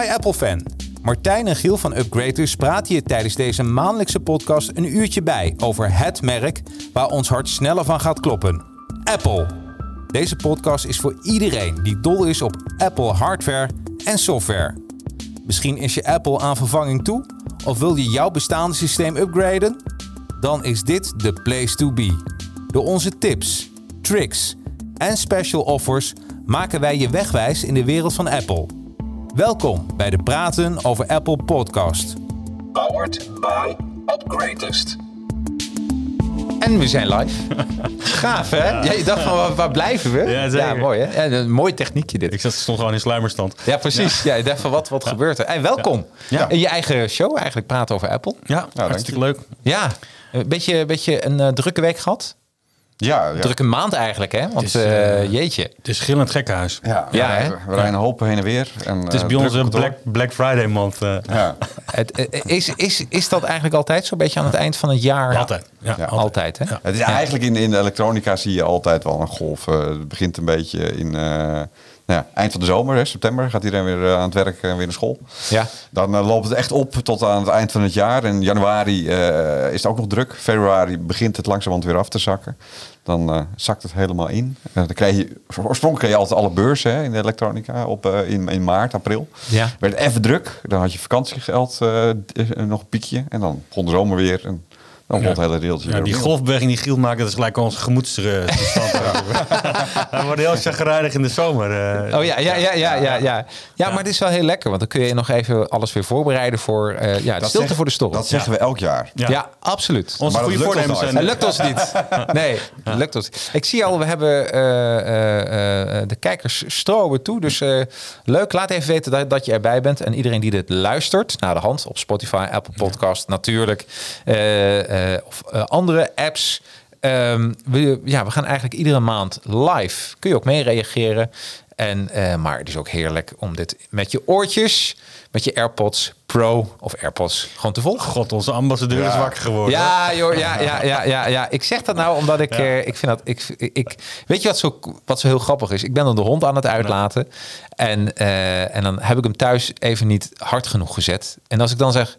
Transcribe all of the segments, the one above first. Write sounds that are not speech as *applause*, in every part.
Hi Apple-fan. Martijn en Giel van Upgraders praten je tijdens deze maandelijkse podcast een uurtje bij over het merk waar ons hart sneller van gaat kloppen. Apple. Deze podcast is voor iedereen die dol is op Apple hardware en software. Misschien is je Apple aan vervanging toe of wil je jouw bestaande systeem upgraden? Dan is dit de place to be. Door onze tips, tricks en special offers maken wij je wegwijs in de wereld van Apple. Welkom bij de Praten over Apple podcast. Powered by Upgradest. En we zijn live. *laughs* Gaaf, hè? Ja. je dacht van, waar, waar blijven we? Ja, zeker. mooi, hè? Ja, een mooi techniekje dit. Ik zat, stond gewoon in sluimerstand. Ja, precies. Ja. je dacht van, wat, wat gebeurt er? En welkom Ja. in je eigen show, eigenlijk praten over Apple. Ja, hartstikke leuk. Ja, een beetje, beetje een eh, drukke week gehad. Ja, ja. Drukke maand eigenlijk, hè? Want is, eh, eh, jeetje. Het is gillend gekkenhuis. ja, Ja, we, hè? we rijden een hoop heen en weer. En, Het is bij ons een Black, Black Friday eh. Ja, *laughs* Het, eh, is, is, is dat eigenlijk altijd zo'n beetje aan het eind van het jaar? Altijd. Ja, Ja. altijd. Altijd, hè? Ja. het is eigenlijk in, in de elektronica zie je altijd wel een golf. Eh, het begint een beetje in eh, nou ja, eind van de zomer, hè, september, gaat iedereen weer eh, aan het werk en weer naar school. Ja. Dan eh, loopt het echt op tot aan het eind van het jaar. En januari eh, is het ook nog druk. Februari begint het langzamerhand weer af te zakken. Dan zakt het helemaal in. Dan krijg je, oorspronkelijk kreeg je altijd alle beurzen hè, in de elektronica op, in, in maart, april. Ja. Werd even druk. Dan had je vakantiegeld nog een piekje. En dan begon de zomer weer. En dan het hele deeltje Ja, die golfbeweging die Giel maakt, dat is gelijk onze gemoedstoestand. *laughs* Hij wordt heel chagrijnig in de zomer. eh. Oh ja, ja, ja, ja, ja, ja. Ja, maar het is wel heel lekker, want dan kun je nog even alles weer voorbereiden voor eh, ja, de Dat stilte zeg- voor de storm. Dat zeggen we elk jaar. ja. Ja. absoluut. Onze Maar goede lukt voornemens zijn... Het lukt ons niet. *laughs* Nee, het lukt ons. niet. Ik zie al, we hebben eh, eh, eh, de kijkers stromen toe. Dus eh, leuk. Laat even weten dat, dat je erbij bent. En iedereen die dit luistert, naar de hand op Spotify, Apple Podcast natuurlijk. Eh, of eh, andere apps. Ehm, we, ja, we gaan eigenlijk iedere maand live. Kun je ook mee reageren. En, eh, maar het is ook heerlijk om dit met je oortjes, met je AirPods Pro of AirPods gewoon te volgen. God, onze ambassadeur is wakker geworden. Ja, joh, ja, ja, ja, ja, ja. Ik zeg dat nou omdat ik, eh, ik vind dat, ik, ik, weet je wat zo, wat zo heel grappig is? Ik ben dan de hond aan het uitlaten en, eh, en dan heb ik hem thuis even niet hard genoeg gezet. En als ik dan zeg,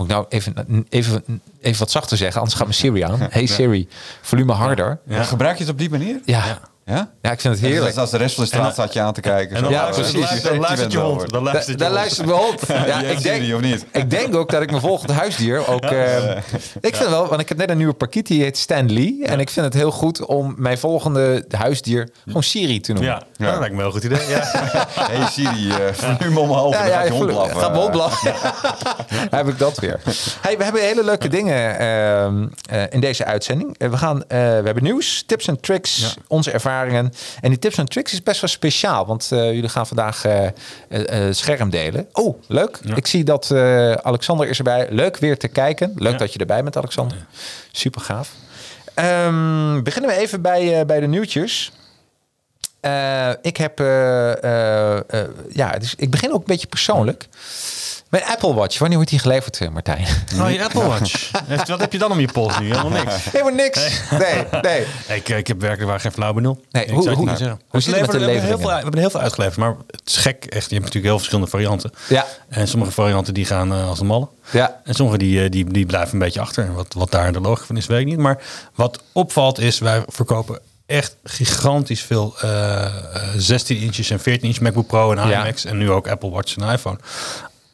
moet ik nou even, even, even wat zachter zeggen, anders gaat mijn Siri aan. *laughs* Hey Siri, volume harder. Ja. Gebruik je het op die manier? Ja, Ja? ja, ik vind het heerlijk. Dus als de rest van de straat staat je aan te kijken. En dan, zo, Ja, eh, precies. dan luistert, dan je hond. Dan Da- luistert Daar hond. luistert mijn hond. *laughs* Ja, Ja, ik, denk, of niet? ik denk ook dat ik mijn volgende huisdier ook... *laughs* eh, ik vind wel, want ik heb net een nieuwe parkiet, die heet Stan Lee. En ik vind het heel goed om mijn volgende huisdier gewoon Siri te noemen. Ja, dat lijkt me wel een goed idee. Ja. *laughs* Hey Siri, eh volume omhoog. Ja, dan ja, gaat je hond blaffen. Gaat bol blaffen. heb ik dat weer. Hey, we hebben hele leuke dingen ehm, eh, in deze uitzending. Eh, we, gaan, eh, we hebben nieuws, tips en tricks, Ja. onze ervaringen. En die tips en tricks is best wel speciaal, want eh, jullie gaan vandaag eh, eh, scherm delen. Oh, leuk. Ik zie dat Alexander is erbij. Leuk weer te kijken. Leuk Ja. dat je erbij bent, Alexander. Super gaaf. Ehm, beginnen we even bij, bij de nieuwtjes. Ik heb, ja, dus ik begin ook een beetje persoonlijk. Mijn Apple Watch, wanneer wordt die geleverd, eh, Martijn? Oh, je Apple Watch. Wat heb je dan om je pols nu? Helemaal niks. *laughs* Helemaal niks. Nee, nee. Ik, ik heb werkelijk waar geen flauw benul. Nee, ik hoe- zou het hoe- niet zeggen. hoe zit het met de we, hebben heel veel, we hebben er heel veel uitgeleverd, maar het is gek. Echt, je hebt natuurlijk heel verschillende varianten. Ja. En sommige varianten die gaan eh, als een malle. Ja. En sommige die, eh, die, die blijven een beetje achter. En wat, wat daar de logica van is, weet ik niet. Maar wat opvalt is, wij verkopen echt gigantisch veel eh, eh, 16 inches en 14 inch MacBook Pro en Ja. iMacs. En nu ook Apple Watch en iPhone.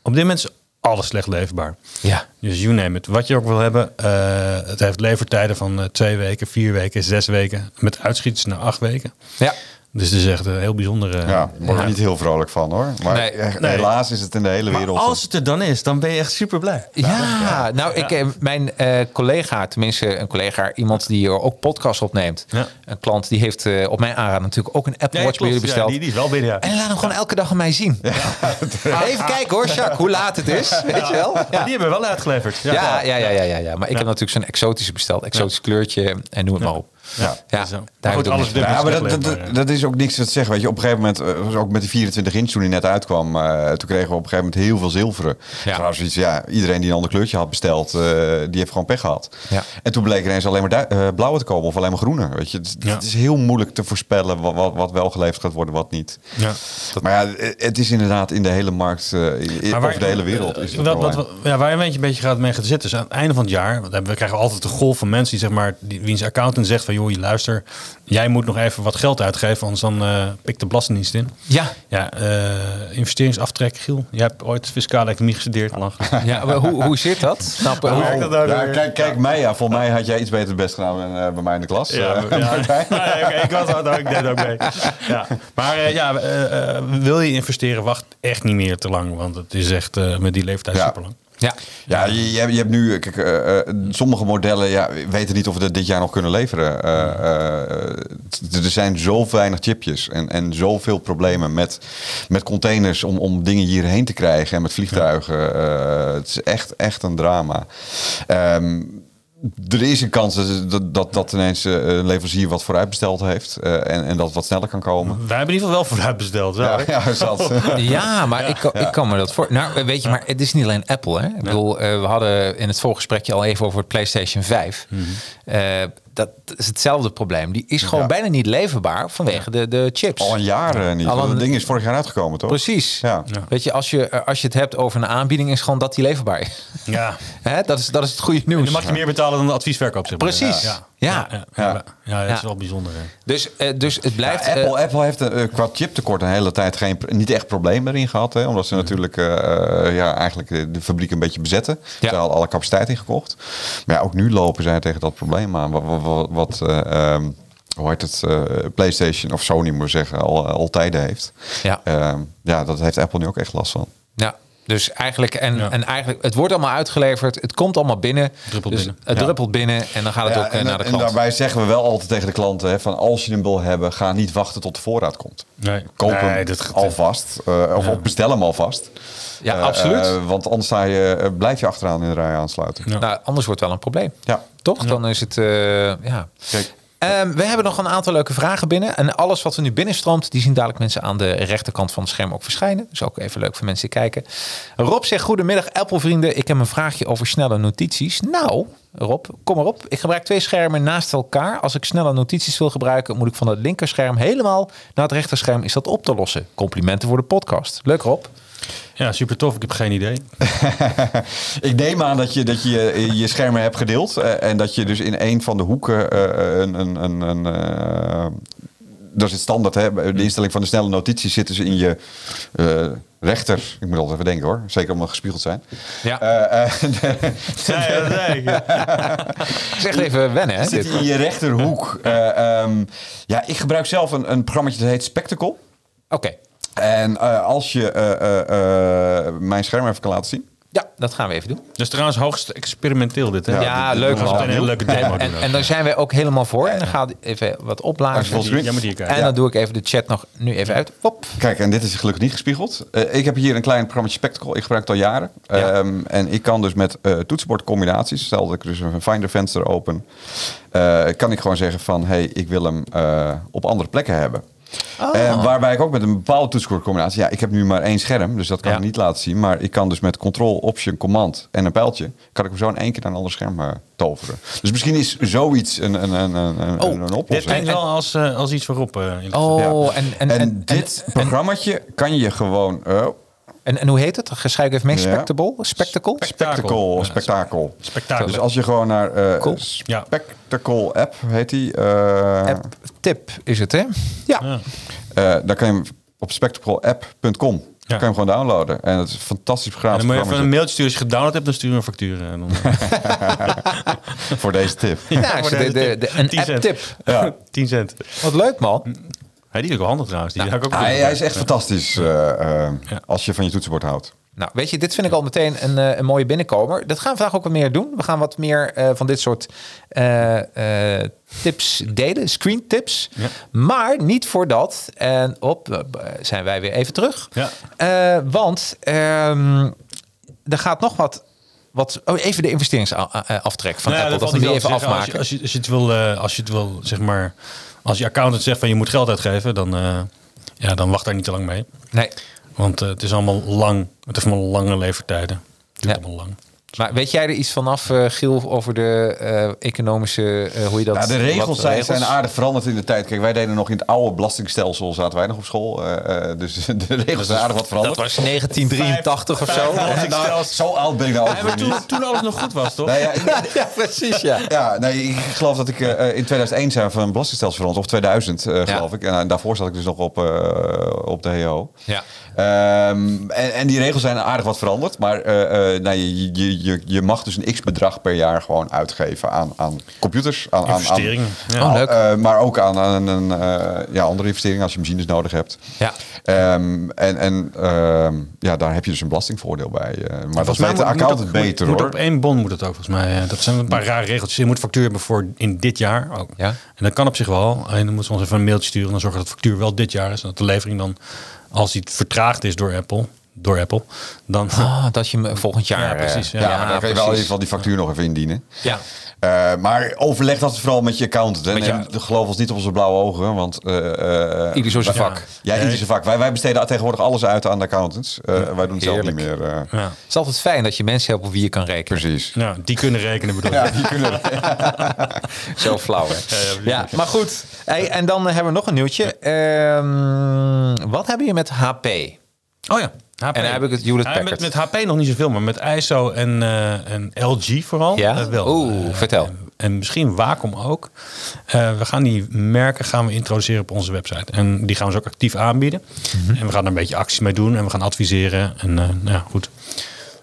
Op dit moment is alles slecht leverbaar. Ja. Dus you name it. Wat je ook wil hebben. eh, het heeft levertijden van eh, twee weken, vier weken, zes weken. Met uitschieters naar acht weken. Ja. Dus het is echt een heel bijzondere... Ja, daar word ik Ja. niet heel vrolijk van hoor. Maar Nee. echt, Nee. helaas is het in de hele Maar wereld. als het er dan is, dan ben je echt super blij. Ja, nou, ik, eh, mijn eh, collega, tenminste een collega, iemand die er ook podcast opneemt. Ja. Een klant, die heeft eh, op mijn aanraden natuurlijk ook een Apple Watch bij jullie besteld. die, die is wel binnen, ja. En laat hem gewoon elke dag aan mij zien. *laughs* Even kijken hoor, Jacques, hoe laat het is. Weet je wel? Die hebben we wel uitgeleverd. Ja, ja, ja, ja, ja, ja. Maar ik heb natuurlijk zo'n exotische besteld. Exotisch kleurtje en noem het maar op. Ja. Ja, Zo. daar goed, alles dit Ja, maar dat, dat, maar, dat, dat is ook niks te zeggen. Weet je, op een gegeven moment, eh, was ook met die 24 inch toen hij net uitkwam, eh, toen kregen we op een gegeven moment heel veel zilveren. Ja. Trouwens, iets, ja, iedereen die een ander kleurtje had besteld, eh, die heeft gewoon pech gehad. Ja. En toen bleek er ineens alleen maar du- eh, blauwe te komen of alleen maar groene. Weet je, het, Ja. het is heel moeilijk te voorspellen wat, wat, wat wel geleverd gaat worden, wat niet. ja. Maar ja, het is inderdaad in de hele markt, eh, in- waar- over de hele wereld. Is het wat, wat, probleem. wat- ja, waar je een beetje gaat mee gaat zitten is aan het einde van het jaar. Want we krijgen altijd een golf van mensen die zeg maar, die, wiens accountant zegt van joh, je luister, jij moet nog even wat geld uitgeven, anders dan eh pikt de belastingdienst in. Ja, Ja, eh, investeringsaftrek, Giel. Jij hebt ooit fiscale economie gestudeerd. Ja *laughs* maar hoe, hoe zit dat? Snap, hoe- dat nou Ja, weer? kijk, kijk mij, ja. Volgens mij had jij iets beter het best gedaan dan eh, bij mij in de klas. Ja, ja. *laughs* Ik was dat, ik deed ook mee. Ja. Maar eh, ja, wil je investeren, wacht echt niet meer te lang. Want het is echt eh, met die leeftijd Ja. super lang. Ja. Ja, je, je, hebt, je hebt nu, kijk, eh, sommige modellen ja, weten niet of we dat dit jaar nog kunnen leveren. Eh, er zijn zo weinig chipjes en, en zoveel problemen met, met containers om, om dingen hierheen te krijgen en met vliegtuigen. Het is echt, echt een drama. Ehm, er is een kans dat, dat, dat, ineens eh, een leverancier wat vooruit besteld heeft eh, en, en dat het wat sneller kan komen. Wij hebben in ieder geval wel vooruit besteld. Zo, Ja, ja. *laughs* Ja, maar ik, kan- ik kan me dat voor. Nou, weet je, maar het is niet alleen Apple. Hè? Ik bedoel, eh, we hadden in het voorgesprekje al even over het PlayStation 5. Eh, dat is hetzelfde probleem. Die is gewoon Ja. bijna niet leverbaar vanwege de, de chips. Al een jaar niet. Al een- ding is vorig jaar uitgekomen, toch? Precies. Ja. Weet je, als je, als je het hebt over een aanbieding, is gewoon dat die leverbaar is. Ja. *laughs* Hè? Dat, is dat is het goede En nieuws. dan mag je meer betalen dan de adviesverkoop. Zeg maar. Precies. Ja. Ja. Ja, ja, ja. ja, dat is wel bijzonder. Hè. Dus, eh, dus het blijft. Ja, eh, Apple, Apple heeft een, eh, qua chiptekort een hele tijd geen, niet echt probleem erin gehad. Hè, omdat ze natuurlijk ja, eigenlijk de fabriek een beetje bezetten. Ja. Ze hadden alle capaciteit ingekocht. Maar ja, ook nu lopen zij tegen dat probleem aan. Wat, wat, wat eh, ehm, hoe heet het, PlayStation of Sony moet ik zeggen, al, al tijden heeft. Ja. Ehm, ja, dat heeft Apple nu ook echt last van. Ja, dus eigenlijk, en, Ja. en eigenlijk, het wordt allemaal uitgeleverd, het komt allemaal binnen. Druppelt dus binnen. Het Ja. druppelt binnen en dan gaat het Ja, ook eh, en, naar de en klant. daarbij zeggen we wel altijd tegen de klanten: hè, van als je hem wil hebben, ga niet wachten tot de voorraad komt. Nee. Koop Nee, hem dat alvast. eh, of bestel hem alvast. Ja, Eh, absoluut. want anders sta je, blijf je achteraan in de rij aansluiten. Ja. Nou, anders wordt het wel een probleem. Ja. Toch? Dan is het, eh, ja. Kijk, Ehm, we hebben nog een aantal leuke vragen binnen. En alles wat er nu binnenstroomt, die zien dadelijk mensen aan de rechterkant van het scherm ook verschijnen. Dus ook even leuk voor mensen die kijken. Rob zegt, goedemiddag Apple-vrienden. Ik heb een vraagje over snelle notities. Nou, Rob, kom maar op. Ik gebruik twee schermen naast elkaar. Als ik snelle notities wil gebruiken, moet ik van het linkerscherm helemaal naar het rechterscherm. Is dat op te lossen? Complimenten voor de podcast. Leuk Rob. Ja, super tof. Ik heb geen idee. *laughs* ik neem aan dat je dat je, eh, je schermen hebt gedeeld. eh, en dat je dus in een van de hoeken eh, een. een, een, een eh, dat is het standaard, hè? De instelling van de snelle notities zitten ze in je eh, rechter. Ik moet altijd even denken hoor. Zeker omdat gespiegeld zijn. Ja, Eh, eh, *laughs* dat zei ik. zeg *laughs* even wennen hè. zit dit. in je rechterhoek. Eh, ehm, ja, ik gebruik zelf een, een programma dat heet Spectacle. Oké, En eh, als je eh, eh, mijn scherm even kan laten zien. ja, dat gaan we even doen. Dus trouwens hoogst experimenteel dit. Hè? Ja, Ja, dit- leuk dit was man. een hele leuke demo En, en, daar zijn wij ook helemaal voor. En dan gaat even wat opblazen. kijken. En dan doe ik even de chat nog nu even uit. Hop. Kijk, en dit is gelukkig niet gespiegeld. Eh, ik heb hier een klein programma Spectacle. Ik gebruik het al jaren. Ja. Ehm, en ik kan dus met eh toetsenbordcombinaties, stel dat ik dus een Finder venster open, eh, kan ik gewoon zeggen van, hey, ik wil hem eh, op andere plekken hebben. Oh. En waarbij ik ook met een bepaalde toetsenbordcombinatie, ja, ik heb nu maar één scherm, dus dat kan Ja. ik niet laten zien. Maar ik kan dus met Control, Option, Command en een pijltje, kan ik hem zo in één keer naar een ander scherm eh, toveren. Dus misschien is zoiets een, een, een, een, een, Oh, een Dit oplossing. klinkt wel als, eh, als iets voorop. eh in Oh, Ja. en, en, En, en, dit en, programmaatje kan je gewoon... en, en hoe heet het? Schrijf ik even mee. Ja. Spectacle? Spectacle? Spectacle. Spektakel. Dus als je gewoon naar eh Cool. Ja. Spectacle app heet die, eh App tip is het, hè? Ja. Ja. eh, daar kan je hem op spectacleapp.com Ja. kan je hem gewoon downloaden. En het is een fantastisch En gratis dan moet je even een mailtje sturen. Als je gedownload hebt, dan stuur je een factuur. En dan, *laughs* voor deze tip. Ja, *laughs* voor de, deze de, een 10 app cent. tip. Ja. 10 cent. Wat leuk, man. Die is ook wel handig trouwens. Die ik ook Hij, hij is echt fantastisch eh, eh, Ja. als je van je toetsenbord houdt. Nou, weet je, dit vind ik al meteen een, eh, een mooie binnenkomer. Dat gaan we vandaag ook wat meer doen. We gaan wat meer eh, van dit soort eh, eh, tips delen, screen tips. Ja. Maar niet voordat, en op, zijn wij weer even terug. Ja. Eh, want ehm, er gaat nog wat wat oh, even de investeringsaftrek van Nou ja, Apple. Dat we die even zeggen. afmaken. Als je, als, je, als je het wil, eh, als je het wil, zeg maar, als je accountant zegt van je moet geld uitgeven, dan, eh, ja, dan wacht daar niet te lang mee. Nee. Want eh, het is allemaal lang. Het heeft allemaal lange levertijden. Het duurt Ja. allemaal lang. Maar weet jij er iets vanaf, eh Giel, over de eh, economische, eh, hoe je dat... Ja, de regels, wat zijn, regels? zijn aardig veranderd in de tijd. Kijk, wij deden nog in het oude belastingstelsel, zaten wij nog op school. eh, eh, dus *laughs* de regels zijn aardig wat veranderd. Dat was 1983 of zo. Ja, nou, zo oud ben ik nou ook toen, niet. toen alles nog goed was, toch? Nou ja, ik- *laughs* Ja, precies, ja. Ja, nee, ik geloof dat ik eh, in 2001 zijn van een belastingstelsel veranderd. Of 2000, eh, geloof ik. En daarvoor zat ik dus nog op, eh, op de HO. Ja. Ehm, en, en die regels zijn aardig wat veranderd. Maar eh, eh, nou, je, je, je, je mag dus een x-bedrag per jaar gewoon uitgeven aan, aan computers. Aan, aan- aan, Investeringen, ja. aan- Oh, leuk. eh, maar ook aan, aan een, eh, ja, andere investeringen als je machines nodig hebt. Ja. Ehm, en en ehm, ja, daar heb je dus een belastingvoordeel bij. eh, maar dat Volgens mij weet de accountant moet- beter moet hoor. op één bon moet het ook, volgens mij. Dat zijn een paar rare regeltjes. Je moet factuur hebben voor in dit jaar ook. Ja. En dat kan op zich wel. En dan moeten we ons even een mailtje sturen. Dan zorgen dat de factuur wel dit jaar is. En dat de levering dan, als die vertraagd is door Apple, door Apple, dan... Ah, dat je hem volgend jaar... Ja, precies, eh, ja. Ja, maar dan kan je wel in ieder geval die factuur nog even indienen. Ja. Eh, maar overleg dat vooral met je accountant. Met je- Neem- geloof ons niet op onze blauwe ogen. Want, eh, eh, Ieder zo zijn wij- vak. Ja, ieder zijn vak. Wij, wij besteden tegenwoordig alles uit aan de accountants. Eh, wij doen het zelf niet meer. Ja. Het is altijd fijn dat je mensen hebt op wie je kan rekenen. precies. Nou, die kunnen rekenen bedoel ik. Ja, die kunnen *laughs* Zo flauw, hè? *laughs* ja, Ja, maar goed. Hey, en dan hebben we nog een nieuwtje. Ehm, wat hebben je met HP? Oh ja. HP. En dan heb ik het Hewlett Ja, Packard. met, met HP nog niet zoveel, maar met ISO en, eh, en LG vooral Ja? eh, wel. Oeh, Eh, vertel. En, en misschien Wacom ook. We gaan die merken gaan we introduceren op onze website. En die gaan we ze ook actief aanbieden. Mhm. En we gaan er een beetje acties mee doen. En we gaan adviseren. En nou ja, goed.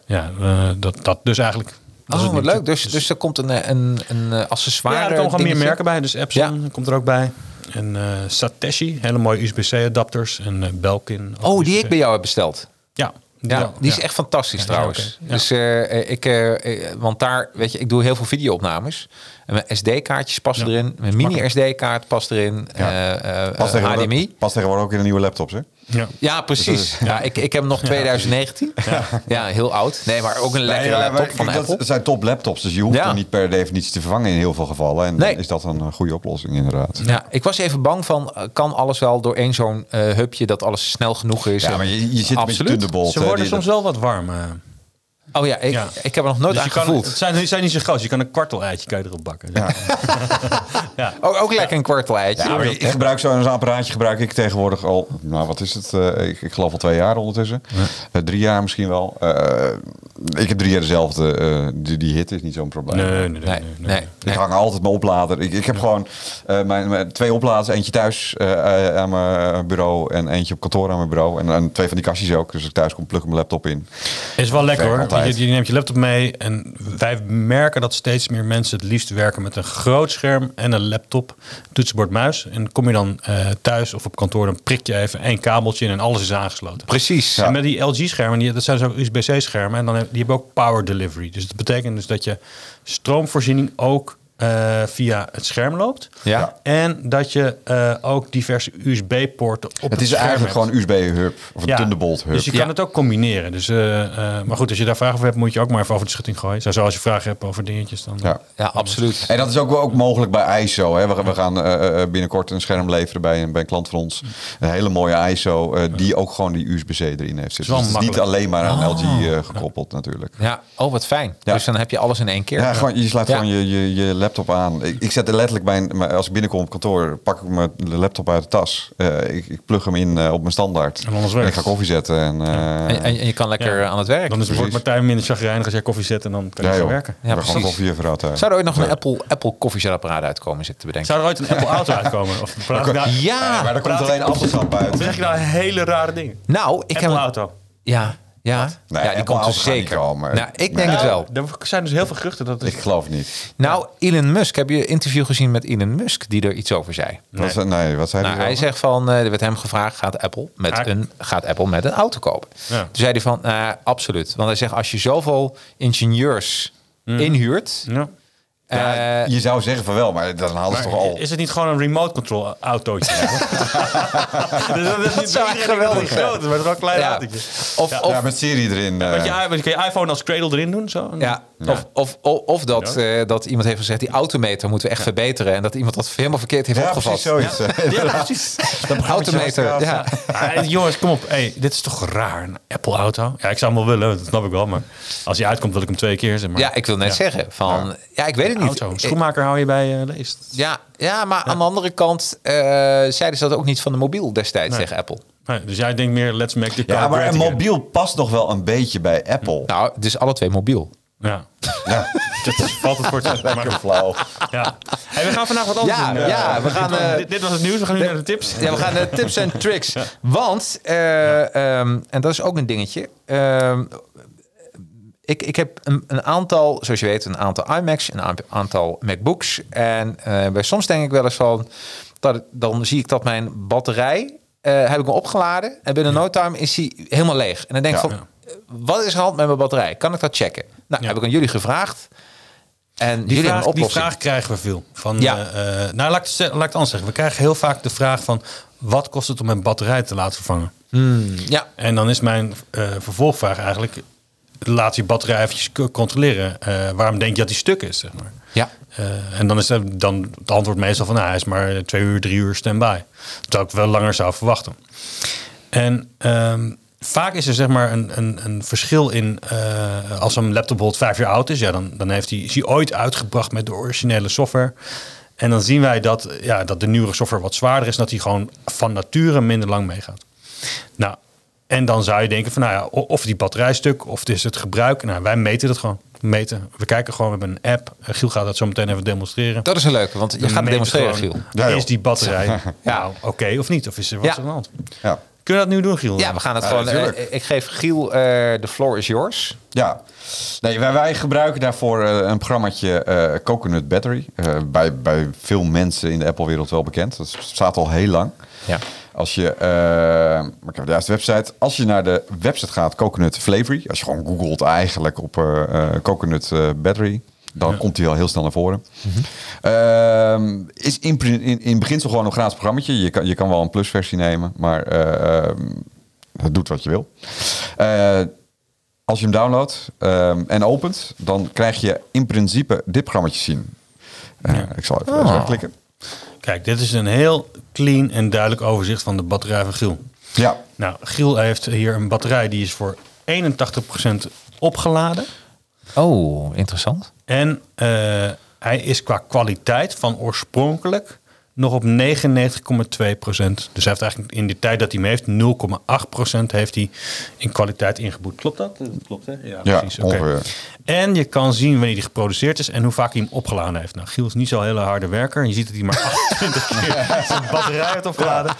Ja, dat, dat dus eigenlijk. Dat is Oh, het wat leuk. Dus, dus er komt een, een, een accessoire ja, er komen gewoon meer merken bij. Dus Epson komt er ook bij. En eh Satechi, hele mooie USB-C adapters. En Belkin. Oh, die ik bij jou heb besteld. Ja, Ja, die is ja. echt fantastisch Ja, trouwens. Dus eh, ik, eh, eh, want daar, weet je, ik doe heel veel video-opnames. En mijn SD-kaartjes passen Ja, erin. Mijn mini SD-kaart past erin. Ja. eh, eh, Pas eh, tegenwoordig, HDMI. pas tegenwoordig ook in de nieuwe laptops, hè? Ja. Ja, precies. Ja, ik, ik heb hem nog 2019. Ja. heel oud. Nee, maar ook een lekkere Nee, ja, laptop van Apple. Dat zijn top laptops, dus je hoeft Ja. hem niet per definitie te vervangen in heel veel gevallen. En Nee. dan is dat een eh, goede oplossing inderdaad. Ja, ik was even bang van, eh, kan alles wel door één zo'n eh, hubje dat alles snel genoeg is? Ja, maar je, je zit Absoluut. Thunderbolt. Ze worden soms wel wat warm. Oh ja, ik, Ja. ik heb er nog nooit Dus aan kan, gevoeld. het zijn, die zijn niet zo groot. Je kan een kwartel eitje kan je erop bakken. *laughs* Ja. Ook, ook lekker een kwartel eitje. Ja, ik gebruik zo'n apparaatje gebruik ik tegenwoordig al, nou wat is het? Eh, ik, ik geloof al twee jaar ondertussen. Eh, drie jaar misschien wel. Eh, ik heb drie jaar dezelfde. eh, die, die hit is niet zo'n probleem. Nee, nee, nee. Nee, nee, nee. nee. Ik hang altijd mijn oplader. Ik, ik heb gewoon eh, mijn, mijn twee opladers. Eentje thuis eh, eh, aan mijn bureau en eentje op kantoor aan mijn bureau. En, en twee van die kastjes ook. Dus als ik thuis kom, plug ik mijn laptop in. Is wel lekker hoor. Je, je neemt je laptop mee. En wij merken dat steeds meer mensen het liefst werken met een groot scherm en een laptop, toetsenbord, muis. En kom je dan eh, thuis of op kantoor, dan prik je even één kabeltje in en alles is aangesloten. Precies. Ja. En met die LG-schermen, die, dat zijn zo USB-C-schermen, en dan heb, die hebben ook power delivery. Dus dat betekent dus dat je stroomvoorziening ook eh, via het scherm loopt. Ja. En dat je eh, ook diverse USB-poorten op het, Het is scherm eigenlijk hebt. gewoon USB-hub of een Ja, Thunderbolt hub. Dus je kan Ja. het ook combineren. Dus, eh, eh, maar goed, als je daar vragen over hebt, moet je ook maar even over de schutting gooien. Zo, als je vragen hebt over dingetjes, dan... Ja. Ja, absoluut. En dat is ook, wel ook mogelijk bij ISO. Hè. We, we gaan eh, eh, binnenkort een scherm leveren bij een, bij een klant van ons. Een hele mooie ISO eh, die ook gewoon die USB-C erin heeft zitten. Dus het is niet alleen maar aan LG eh, gekoppeld natuurlijk. Ja, oh wat fijn. Ja. Dus dan heb je alles in één keer. Ja, gewoon, je Ja. gewoon je, je, je laptop aan. Ik, ik zet er letterlijk bij, mijn- als ik binnenkom op kantoor, pak ik mijn laptop uit de tas. Eh, ik, ik plug hem in eh, op mijn standaard. En anders En werkt ik ga het. koffie zetten. En, eh, En, en, en je kan lekker Ja. aan het werk. Dan is, wordt Precies. Martijn minder chagrijnig als jij koffie zet en dan kan je ja, werken. Ja, precies. gewoon koffie uit. Zou er ooit nog een Apple, Apple koffiezetapparaat uitkomen, zit te bedenken? Zou er ooit een Apple *laughs* Auto uitkomen? Of *laughs* praat nou, Ja, maar daar komt alleen appelsap uit. zeg je nou hele rare dingen? nou, ik Apple heb een- Auto. Ja, ja. Nee, ja, die Apple komt dus zeker. komen. Nou, ik denk het wel. Er zijn dus heel veel geruchten dat het... Ik geloof niet. Nou, Elon Musk, heb je een interview gezien met Elon Musk die er iets over zei? Wat, nee. nee, wat zei Nou, hij hij zegt van, eh, er werd hem gevraagd, gaat Apple met, een, gaat Apple met een auto kopen? Ja. Toen zei hij van, nou, absoluut. Want hij zegt, als je zoveel ingenieurs Mhm. inhuurt Ja. Ja, Eh, je zou zeggen van wel, maar dan hadden ze toch al... Is het niet gewoon een remote control autootje? dus *laughs* dat, is niet echt geweldig groot maar het is wel een klein ja. autootje. Of, Ja. of, ja, met serie erin. eh. Want je, je kan je iPhone als cradle erin doen, zo? Ja, Of, of, of, of dat, eh, dat iemand heeft gezegd, die autometer moeten we echt verbeteren. En dat iemand dat helemaal verkeerd heeft ja, opgevat. precies zoiets. eh. Ja, precies. Autometer, ja. Ah, jongens, kom op. Hey, dit is toch raar, een Apple-auto? Ja, ik zou hem wel willen, dat snap ik wel. Maar als hij uitkomt, wil ik hem twee keer. Zeg maar. Ja, ik wil net Ja. zeggen van, ja. ik weet het niet. Auto. Een schoenmaker hou je bij uh, leest. Ja, ja, maar aan de andere kant eh, zeiden ze dat ook niet van de mobiel destijds Nee. tegen Apple. Nee, dus jij denkt meer, let's make the car Ja, maar een again. mobiel past nog wel een beetje bij Apple. Nou, dus alle twee mobiel. Ja, Ja, *laughs* dat is, valt het voor te zeggen. lekker Maar, flauw. ja. Hey, we gaan vandaag wat anders Ja, doen. ja, we gaan, eh, dit, dit was het nieuws, we gaan nu naar de tips. Ja, we gaan de tips en *laughs* tricks. Want, eh, ehm, en dat is ook een dingetje. ehm, ik, ik heb een, een aantal, zoals je weet, een aantal iMacs, een aantal MacBooks. En eh, bij soms denk ik wel eens van, dat, dan zie ik dat mijn batterij, eh, heb ik hem opgeladen. En binnen no time is hij helemaal leeg. En dan denk ik Ja. van, eh, wat is er hand met mijn batterij? Kan ik dat checken? Nou, heb ik aan jullie gevraagd. En Die jullie vraag, die vraag krijgen we veel. Van, Ja. nou, laat ik, laat ik het anders zeggen. We krijgen heel vaak de vraag van... wat kost het om mijn batterij te laten vervangen? Hmm, ja, En dan is mijn vervolgvraag eigenlijk... laat je batterij eventjes controleren. Eh, waarom denk je dat die stuk is, zeg maar? ja. Eh, en dan is het, dan het antwoord meestal van... nou, hij is maar twee uur, drie uur standby. Terwijl ik wel langer zou verwachten. En ehm, vaak is er zeg maar een, een, een verschil in... eh, als een laptop bijvoorbeeld vijf jaar oud is... Ja, dan, dan heeft hij, is hij ooit uitgebracht met de originele software... En dan zien wij dat, ja, dat de nieuwere software wat zwaarder is... dat hij gewoon van nature minder lang meegaat. Nou, en dan zou je denken van, nou ja, of die batterijstuk, of het is het gebruik. Nou, wij meten dat gewoon. Meten. We kijken gewoon, we hebben een app. Eh, Giel gaat dat zo meteen even demonstreren. Dat is een leuke, want je We gaat demonstreren, gewoon, Giel. Ja. Is die batterij *laughs* Ja. nou oké of niet? Of is er wat Ja. er aan de hand? Ja. Kunnen we dat nu doen, Giel? Ja, we gaan het Ja, gewoon. natuurlijk. eh, ik geef Giel, eh de floor is yours. Ja, nee, wij, wij gebruiken daarvoor eh, een programmaatje eh, Coconut Battery. Eh, bij, bij veel mensen in de Apple-wereld wel bekend. Dat staat al heel lang. Ja. Als je, maar ik heb de juiste website. Als je naar de website gaat, Coconut Flavory. Als je gewoon googelt eigenlijk op eh, eh, Coconut eh, Battery. Dan komt hij wel heel snel naar voren. Ehm, is in, in, in beginsel gewoon een gratis programmaatje. Je kan, je kan wel een plusversie nemen, maar eh, ehm, het doet wat je wil. Eh, als je hem downloadt ehm, en opent, dan krijg je in principe dit programmaatje zien. Eh, Ik zal even Oh. zo klikken. Kijk, dit is een heel clean en duidelijk overzicht van de batterij van Giel. Ja, Nou, Giel heeft hier een batterij die is voor 81% opgeladen. Oh, interessant. En eh, hij is qua kwaliteit van oorspronkelijk nog op 99,2 procent. Dus hij heeft eigenlijk in de tijd dat hij hem heeft, 0,8 procent heeft hij in kwaliteit ingeboet. Klopt dat? Dat klopt, hè? Ja, Ja, precies. Oké. En je kan zien wanneer hij geproduceerd is en hoe vaak hij hem opgeladen heeft. Nou, Giel is niet zo'n hele harde werker. Je ziet dat hij maar *laughs* 28 keer zijn batterij heeft opgeladen.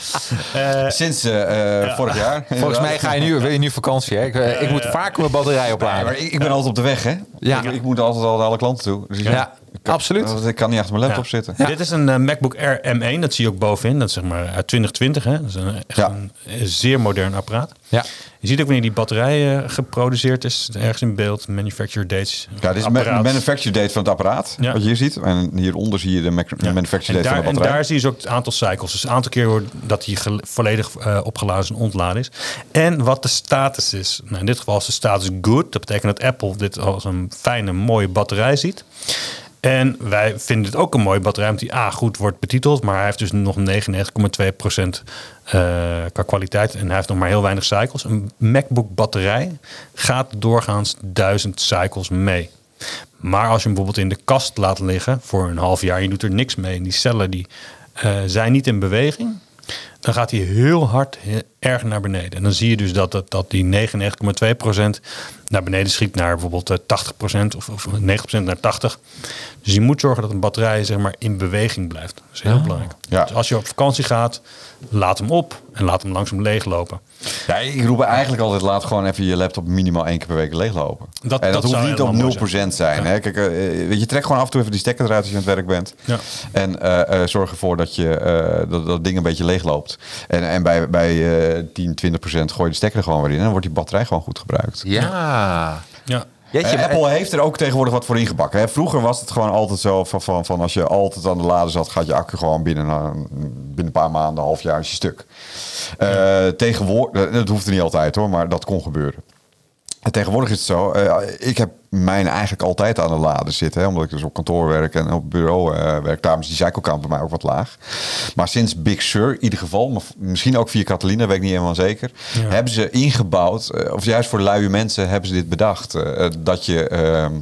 Eh, sinds eh, eh, vorig jaar. Volgens mij ga je nu, wil je nu vakantie. Hè? Ik, ik moet vaker mijn batterij opladen. maar ik, ik ben altijd op de weg, hè? Ja. Ik, ik moet altijd al naar alle klanten toe. Dus Ja, kan- absoluut. Ik kan niet achter mijn laptop Ja. zitten. Dit is een MacBook Air M1, dat zie je ook bovenin. Dat is zeg maar uit 2020. Hè? Dat is een, echt Ja. een zeer modern apparaat. Ja. Je ziet ook wanneer die batterij eh, geproduceerd is. Ergens in beeld, manufacturer dates. Ja, dit is de manufacture date van het apparaat, Ja. wat je hier ziet. En hieronder zie je de Ja. manufacture en date daar, van de en batterij. daar zie je dus ook het aantal cycles. Dus een aantal keer dat hij volledig eh, opgeladen is en ontladen is. En wat de status is. Nou, in dit geval is de status good. Dat betekent dat Apple dit als een fijne, mooie batterij ziet. En wij vinden het ook een mooie batterij, omdat die A goed wordt betiteld. Maar hij heeft dus nog 99,2% eh qua kwaliteit. En hij heeft nog maar heel weinig cycles. Een MacBook batterij gaat doorgaans 1000 cycles mee. Maar als je hem bijvoorbeeld in de kast laat liggen voor een half jaar, en je doet er niks mee en die cellen die, eh, zijn niet in beweging, dan gaat hij heel hard erg naar beneden. En dan zie je dus dat, dat, die 99,2% naar beneden schiet naar bijvoorbeeld eh, 80% of, of 90% naar 80%. Dus je moet zorgen dat een batterij zeg maar, in beweging blijft. Dat is heel belangrijk. Ja. Dus als je op vakantie gaat, laat hem op en laat hem langzaam leeglopen. Ja, ik roep eigenlijk altijd, laat gewoon even je laptop minimaal één keer per week leeglopen. Dat- en dat, hoeft niet op helemaal 0% mooi zijn. Hè? Kijk, weet je, trek gewoon af en toe even die stekker eruit als je aan het werk bent. Ja. En eh, eh, zorg ervoor dat je eh, dat, dat ding een beetje leegloopt. En, en bij, bij eh 10, 20% gooi je de stekker er gewoon weer in. En dan wordt die batterij gewoon goed gebruikt. Ja. Ja. Jeetje, Eh, Apple heeft er ook tegenwoordig wat voor ingebakken. Hè. Vroeger was het gewoon altijd zo van, van, van als je altijd aan de lader zat, gaat je accu gewoon binnen, een- binnen een paar maanden, een half jaar is je stuk. Eh, tegenwoordig, dat hoeft er niet altijd hoor, maar dat kon gebeuren. En tegenwoordig is het zo, eh, ik heb mijn eigenlijk altijd aan de lader zitten, hè, omdat ik dus op kantoor werk en op bureau eh, werk. Daarom is die cycle count bij mij ook wat laag. Maar sinds Big Sur, in ieder geval, maar misschien ook via Catalina, weet ik niet helemaal zeker, hebben ze ingebouwd, eh, of juist voor luie mensen hebben ze dit bedacht, eh, dat je... ehm,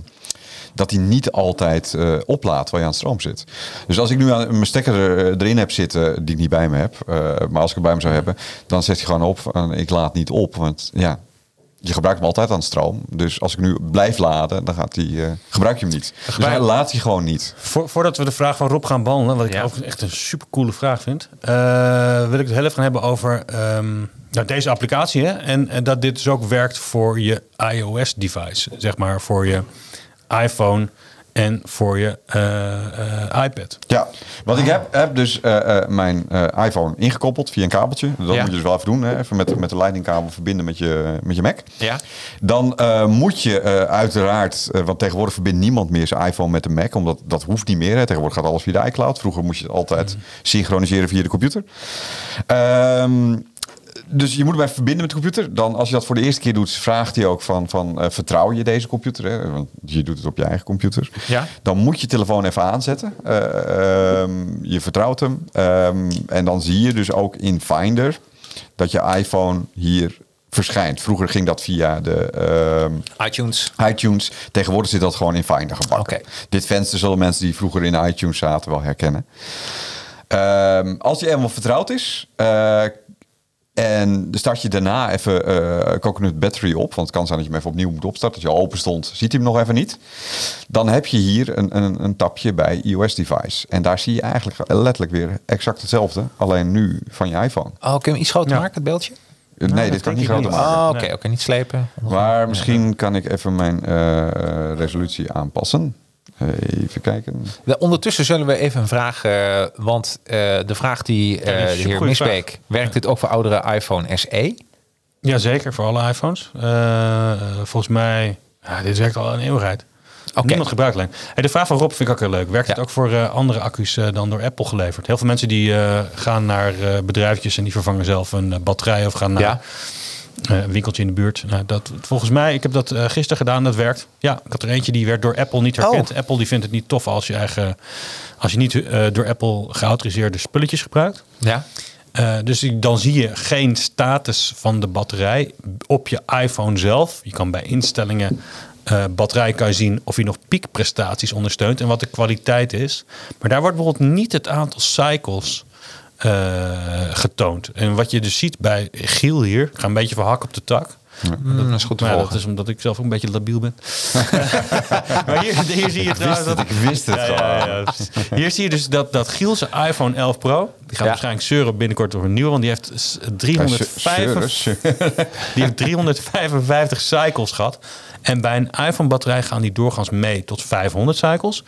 dat hij niet altijd eh, oplaadt waar je aan het stroom zit. Dus als ik nu aan, mijn stekker er- erin heb zitten, die ik niet bij me heb, maar als ik het bij me zou hebben, dan zet hij gewoon op van ik laat niet op. Want ja, je gebruikt hem altijd aan stroom. Dus als ik nu blijf laden, dan gaat hij, eh, gebruik je hem niet. Dus hij laat hij gewoon niet. Voor, voordat we de vraag van Rob gaan behandelen, wat ik Ja. ook echt een super coole vraag vind, eh, wil ik het heel even gaan hebben over ehm, nou, deze applicatie. Hè? En, en dat dit dus ook werkt voor je iOS-device, zeg maar voor je iPhone en voor je eh, eh, iPad. Ja, want ik heb, heb dus eh, mijn iPhone ingekoppeld via een kabeltje. Dat Ja. moet je dus wel even doen. Hè? Even met, met de leidingkabel verbinden met je, met je Mac. Ja. Dan moet je uiteraard, want tegenwoordig verbindt niemand meer zijn iPhone met de Mac, omdat dat hoeft niet meer. Hè. Tegenwoordig gaat alles via de iCloud. Vroeger moest je het altijd synchroniseren via de computer. Ehm, dus je moet hem even verbinden met de computer. Dan, als je dat voor de eerste keer doet, vraagt hij ook van, van eh, vertrouw je deze computer? Hè? Want je doet het op je eigen computer. Ja. Dan moet je telefoon even aanzetten. Eh, ehm, je vertrouwt hem. Ehm, en dan zie je dus ook in Finder dat je iPhone hier verschijnt. Vroeger ging dat via de ehm, iTunes. iTunes. Tegenwoordig zit dat gewoon in Finder gebakken. Dit venster zullen mensen die vroeger in iTunes zaten wel herkennen. Als je eenmaal vertrouwd is... eh, en start je daarna even eh Coconut Battery op. Want het kan zijn dat je hem even opnieuw moet opstarten. Dat je al open stond, ziet hij hem nog even niet. Dan heb je hier een, een, een tapje bij iOS device. En daar zie je eigenlijk letterlijk weer exact hetzelfde. Alleen nu van je iPhone. Oh, kun je hem iets groter Ja. maken, het beeldje? nee, dit kan ik niet groter niet. maken. Oh, oké, Nee. oké, niet slepen. Maar misschien kan ik even mijn eh, resolutie aanpassen. Even kijken. De- Ondertussen zullen we even een vraag, eh, want eh, de vraag die eh, is de heer supergoeie Misbeek, vraag. werkt dit ook voor oudere iPhone SE? Jazeker, voor alle iPhones. Eh, eh, volgens mij, ja, dit werkt al een eeuwigheid. Oké. Niemand gebruikt alleen. Hey, de vraag van Rob vind ik ook heel leuk. Werkt het Ja. ook voor eh, andere accu's eh, dan door Apple geleverd? Heel veel mensen die eh, gaan naar eh, bedrijfjes en die vervangen zelf een eh, batterij of gaan naar Ja. Eh, een winkeltje in de buurt. Nou, dat, volgens mij, ik heb dat eh, gisteren gedaan, dat werkt. Ja, ik had er eentje die werd door Apple niet herkend. Oh. Apple die vindt het niet tof als je eigen, als je niet eh, door Apple geautoriseerde spulletjes gebruikt. Ja. Eh, dus dan zie je geen status van de batterij op je iPhone zelf. Je kan bij instellingen eh, batterij kan je zien of hij nog piekprestaties ondersteunt en wat de kwaliteit is. Maar daar wordt bijvoorbeeld niet het aantal cycles eh, getoond. En wat je dus ziet bij Giel hier, ik ga een beetje van hak op de tak. Mm, dat is goed te Maar ja, volgen. dat is omdat ik zelf ook een beetje labiel ben. *laughs* maar hier, hier zie je trouwens het, dat ik wist het ja, ja, ja, precies. Hier zie je dus dat, dat Giel zijn iPhone 11 Pro, die gaat waarschijnlijk zeuren binnenkort over een nieuwe, want die heeft s- 355, *laughs* die heeft 355 cycles gehad. En bij een iPhone batterij gaan die doorgaans mee tot 500 cycles.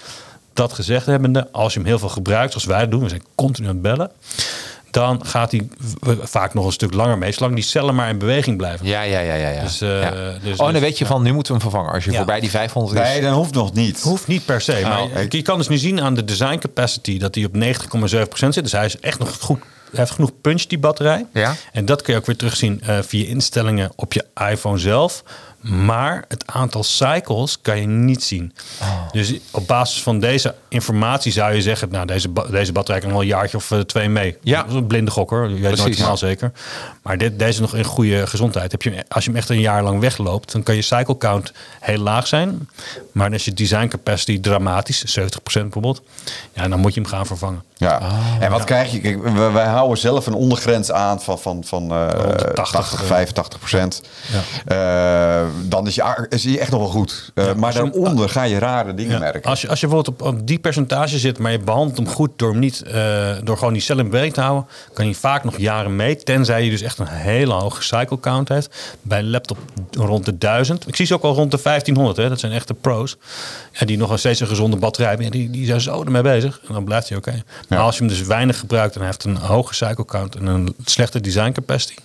Dat gezegd hebbende, als je hem heel veel gebruikt, zoals wij dat doen, we zijn continu aan het bellen, dan gaat hij vaak nog een stuk langer mee, zolang die cellen maar in beweging blijven. Ja, ja, ja, ja. ja. Dus, eh, Ja. dus- oh, dan dus- weet je van, nu moeten we hem vervangen. Als je Ja. voorbij die 500 is. Nee, dat hoeft nog niet. Hoeft niet per se. maar Oh, je- kan dus nu zien aan de design capacity dat hij op 90,7% zit. Dus hij is echt nog goed. Hij heeft genoeg punch, die batterij. Ja. En dat kun je ook weer terugzien eh, via instellingen op je iPhone zelf. Maar het aantal cycles kan je niet zien. Dus op basis van deze informatie zou je zeggen... nou, deze, ba- deze batterij kan wel een jaartje of eh, twee mee. Ja. Dat is een blinde gok hoor. Je weet nooit Precies. helemaal zeker. Maar dit, deze is nog in goede gezondheid. Heb je, als je hem echt een jaar lang wegloopt... dan kan je cycle count heel laag zijn. Maar dan is je design capacity dramatisch. 70% bijvoorbeeld. Ja, dan moet je hem gaan vervangen. Ja. en wat krijg je? Kijk, wij houden zelf een ondergrens aan van, van, van eh, de 80, 80, eh. 85 procent. Eh, dan is je, is je echt nog wel goed. Eh, maar je daaronder ga je rare dingen Ja, merken. Als je, als je bijvoorbeeld op, op die percentage zit, maar je behandelt hem goed door hem niet eh, door gewoon die cellen in beweging te houden, kan hij vaak nog jaren mee. Tenzij je dus echt een hele hoge cycle count heeft. Bij een laptop rond de 1000. Ik zie ze ook al rond de 1500. Hè. Dat zijn echte pro's. Ja, die nog steeds een gezonde batterij hebben. Die, die zijn zo ermee bezig. En dan blijft hij oké. Maar als je hem dus weinig gebruikt en hij heeft een hoge cycle count en een slechte design capacity.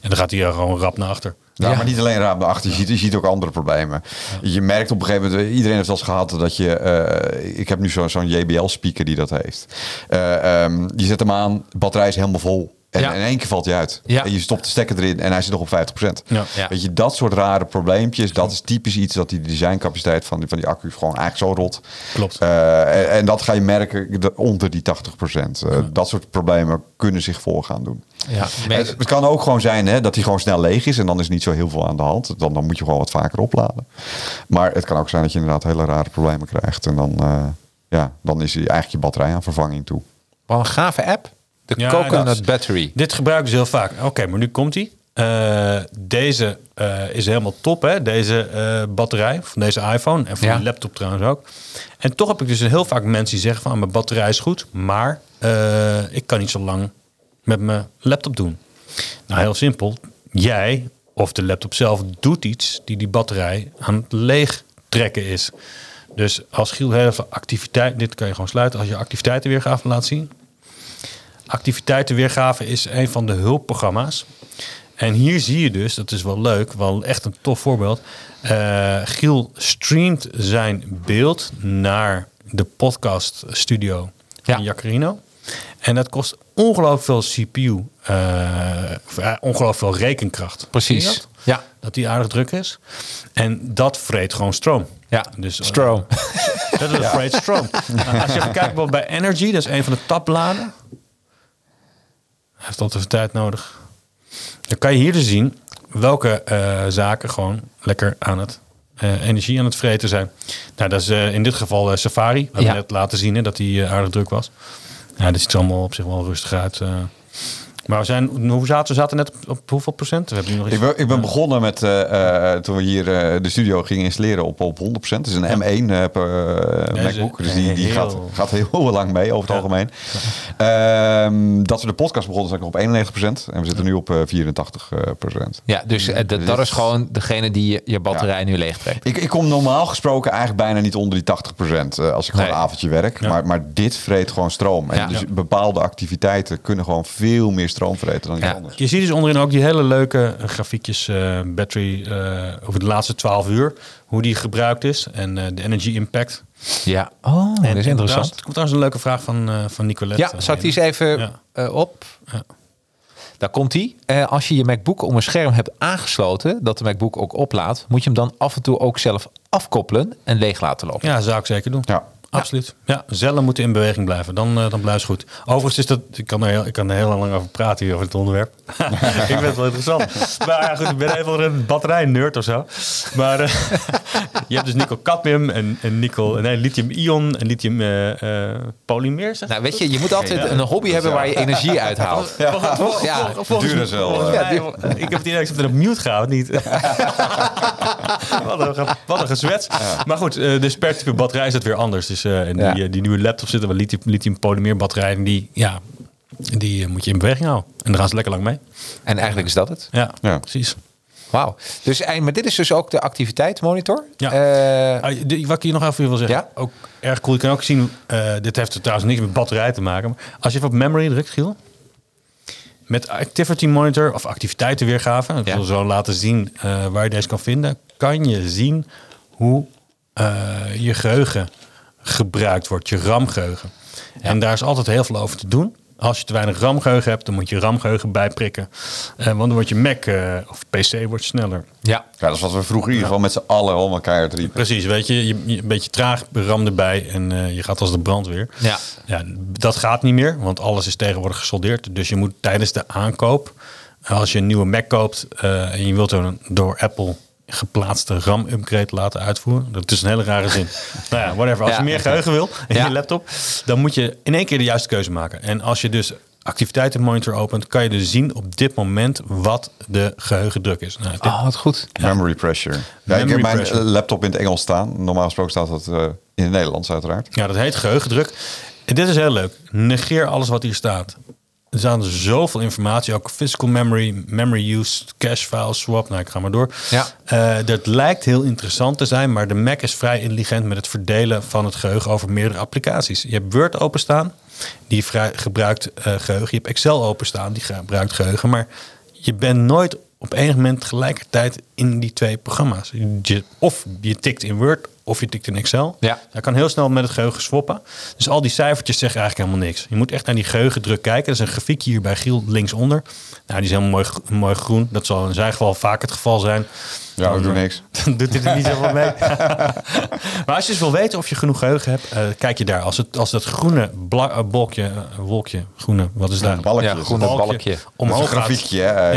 En dan gaat hij er gewoon rap naar achter. Ja, Ja. maar niet alleen raam naar achter. Je ziet, je ziet ook andere problemen. Je merkt op een gegeven moment, iedereen heeft wel eens gehad dat je, eh, ik heb nu zo- zo'n JBL-speaker die dat heeft. Eh, ehm, je zet hem aan, de batterij is helemaal vol. En Ja. in één keer valt hij uit. Ja. En je stopt de stekker erin en hij zit nog op 50%. Ja. Ja. Weet je, dat soort rare probleempjes, dat is typisch iets dat die designcapaciteit van die, van die accu gewoon eigenlijk zo rot. Klopt. Eh, en, en dat ga je merken de- onder die 80%. Eh, Dat soort problemen kunnen zich voor gaan doen. Ja, Het, het kan ook gewoon zijn hè, dat hij gewoon snel leeg is en dan is niet zo heel veel aan de hand. Dan, dan moet je gewoon wat vaker opladen. Maar het kan ook zijn dat je inderdaad hele rare problemen krijgt. En dan, eh, ja, dan is hij eigenlijk je batterij aan vervanging toe. Wat een gave app. De Ja, Coconut dat Battery. Dit gebruiken ze heel vaak. Oké, maar nu komt hij. deze eh, is helemaal top, hè? Deze eh, batterij van deze iPhone en van Ja. die laptop trouwens ook. En toch heb ik dus heel vaak mensen die zeggen van, ah, mijn batterij is goed, maar eh, ik kan niet zo lang met mijn laptop doen. Nou, heel simpel. Jij of de laptop zelf doet iets die die batterij aan het leeg trekken is. Dus als Giel heel veel activiteit, dit kan je gewoon sluiten, als je activiteitenweergave laat zien, Activiteitenweergave is een van de hulpprogramma's. En hier zie je dus, dat is wel leuk, wel echt een tof voorbeeld. Eh, Giel streamt zijn beeld naar de podcast studio van Ja. Jacarino. En dat kost ongelooflijk veel CPU, eh, of, eh, ongelooflijk veel rekenkracht. Precies. dat? Ja. Dat die aardig druk is. En dat vreet gewoon stroom. Ja, Dus, eh, Stroom. *laughs* dat is vreet stroom. *laughs* Nou, als je even kijkt bij Energy, dat is een van de tabbladen. Hij heeft altijd tijd nodig. Dan kan je hier dus zien welke eh, zaken gewoon lekker aan het eh, energie aan het vreten zijn. Nou, dat is eh, in dit geval Safari. We hebben Ja. net laten zien hè, dat die eh, aardig druk was. Ja, dit ziet er allemaal op zich wel rustig uit. Maar we zijn, hoe zaten we zaten net op, op hoeveel procent? We hebben nu nog iets. Ik ben, ik ben begonnen met, eh, eh, toen we hier eh, de studio gingen installeren, op, op 100%. Het is een M1 eh, per, eh, Ja, MacBook, dus die, die heel- gaat, gaat heel lang mee over het Ja. algemeen. Ehm, dat we de podcast begonnen, zijn ik op 91% en we zitten nu op eh 84%. Ja, dus dat, dat is gewoon degene die je, je batterij nu leegtrekt. Ik, ik kom normaal gesproken eigenlijk bijna niet onder die 80% eh, als ik gewoon Nee. een avondje werk. Ja. Maar, maar dit vreet gewoon stroom. En Ja. dus Ja. bepaalde activiteiten kunnen gewoon veel meer stroom vreten dan iets Ja. anders. Je ziet dus onderin ook die hele leuke grafiekjes, eh, battery eh, over de laatste 12 uur, hoe die gebruikt is en eh, de energy impact. Ja. Oh, dat En- is en interessant. trouwens- Er komt trouwens een leuke vraag van, eh van Nicolette. Ja, zal ik die eens even Ja. eh, op? Ja. Daar komt die. als je je MacBook om een scherm hebt aangesloten, dat de MacBook ook oplaadt, moet je hem dan af en toe ook zelf afkoppelen en leeg laten lopen. Ja, zou ik zeker doen. Ja. Absoluut. Ja, cellen moeten in beweging blijven. Dan, eh, dan blijft het goed. Overigens is dat... Ik kan er heel, ik kan er heel lang over praten hier over het onderwerp. *laughs* ik vind het wel interessant. Maar ja, goed, ik ben even een batterij-nerd of zo. Maar eh, *laughs* je hebt dus nickel-cadmium en, en nickel... Nee, lithium-ion en lithium eh, polymeer, zeg Nou, weet je, je moet altijd Ja. een hobby hebben waar je energie uithaalt. Ja, Ja, volgens eh. mij- ik heb het idee dat ik het op mute ga, of niet? *laughs* wat, een, wat een gezwets. Maar goed, eh, dus per type batterij is het weer anders. Dus eh, en die, eh, die nieuwe laptops zitten wel lithium, lithium polymeer batterijen. En die, ja, die eh, moet je in beweging houden. En daar gaan ze lekker lang mee. En eigenlijk is dat het. Ja, Ja. precies. Wauw. Dus, maar dit is dus ook de activiteitsmonitor. Ja. De- wat ik hier nog even wil zeggen. Ja? Ook erg cool. Je kan ook zien, eh, dit heeft er trouwens niks met batterij te maken. Maar als je even op memory drukt, Giel. Met Activity Monitor of activiteitenweergave. Ik Ja. wil zo laten zien eh, waar je deze kan vinden. Kan je zien hoe eh, je geheugen gebruikt wordt. Je RAM-geheugen. En daar is altijd heel veel over te doen. Als je te weinig RAM-geheugen hebt, dan moet je RAM-geheugen bijprikken. Eh, want dan wordt je Mac eh, of PC wordt sneller. ja. Ja, dat is wat we vroeger in ieder geval met z'n allen allemaal keihard riepen. Precies, weet je, je, je- een beetje traag, ram erbij en eh, je gaat als de brandweer. Ja. ja. Dat gaat niet meer, want alles is tegenwoordig gesoldeerd. Dus je moet tijdens de aankoop, als je een nieuwe Mac koopt eh, en je wilt een door Apple geplaatste RAM-upgrade laten uitvoeren. Dat is een hele rare zin. *laughs* nou ja, whatever. Als Ja. je meer geheugen wil in Ja. je laptop, dan moet je in één keer de juiste keuze maken. En als je dus activiteitenmonitor opent, kan je dus zien op dit moment wat de geheugendruk is. Nou, dit- Oh, wat goed. Memory pressure. Ja, ik Memory heb mijn pressure. laptop in het Engels staan. Normaal gesproken staat dat eh, in het Nederlands uiteraard. Ja, dat heet geheugendruk. En dit is heel leuk. Negeer alles wat hier staat. Er staan zoveel informatie, ook physical memory, memory use, cache file swap. Nou, ik ga maar door. Ja. Eh, dat lijkt heel interessant te zijn, maar de Mac is vrij intelligent met het verdelen van het geheugen over meerdere applicaties. Je hebt Word openstaan, die vrij, gebruikt eh, geheugen. Je hebt Excel openstaan, die gebruikt geheugen. Maar je bent nooit op enig moment tegelijkertijd in die twee programma's. Je, of je tikt in Word of je tikt in Excel. Ja. Hij kan heel snel met het geheugen swappen. Dus al die cijfertjes zeggen eigenlijk helemaal niks. Je moet echt naar die geheugendruk kijken. Er is een grafiekje hier bij Giel linksonder. Nou, die is helemaal mooi, mooi groen. Dat zal in zijn geval vaak het geval zijn. Ja, we Dan, doen niks. *laughs* Dan doet hij er niet zoveel mee. *laughs* maar als je eens wil weten of je genoeg geheugen hebt, eh, kijk je daar. Als, het, als dat groene bla, eh, bolkje, eh, wolkje, groene, wat is daar? balkje. Ja, groene Balkje Omhoog een gaat. grafiekje. Ja.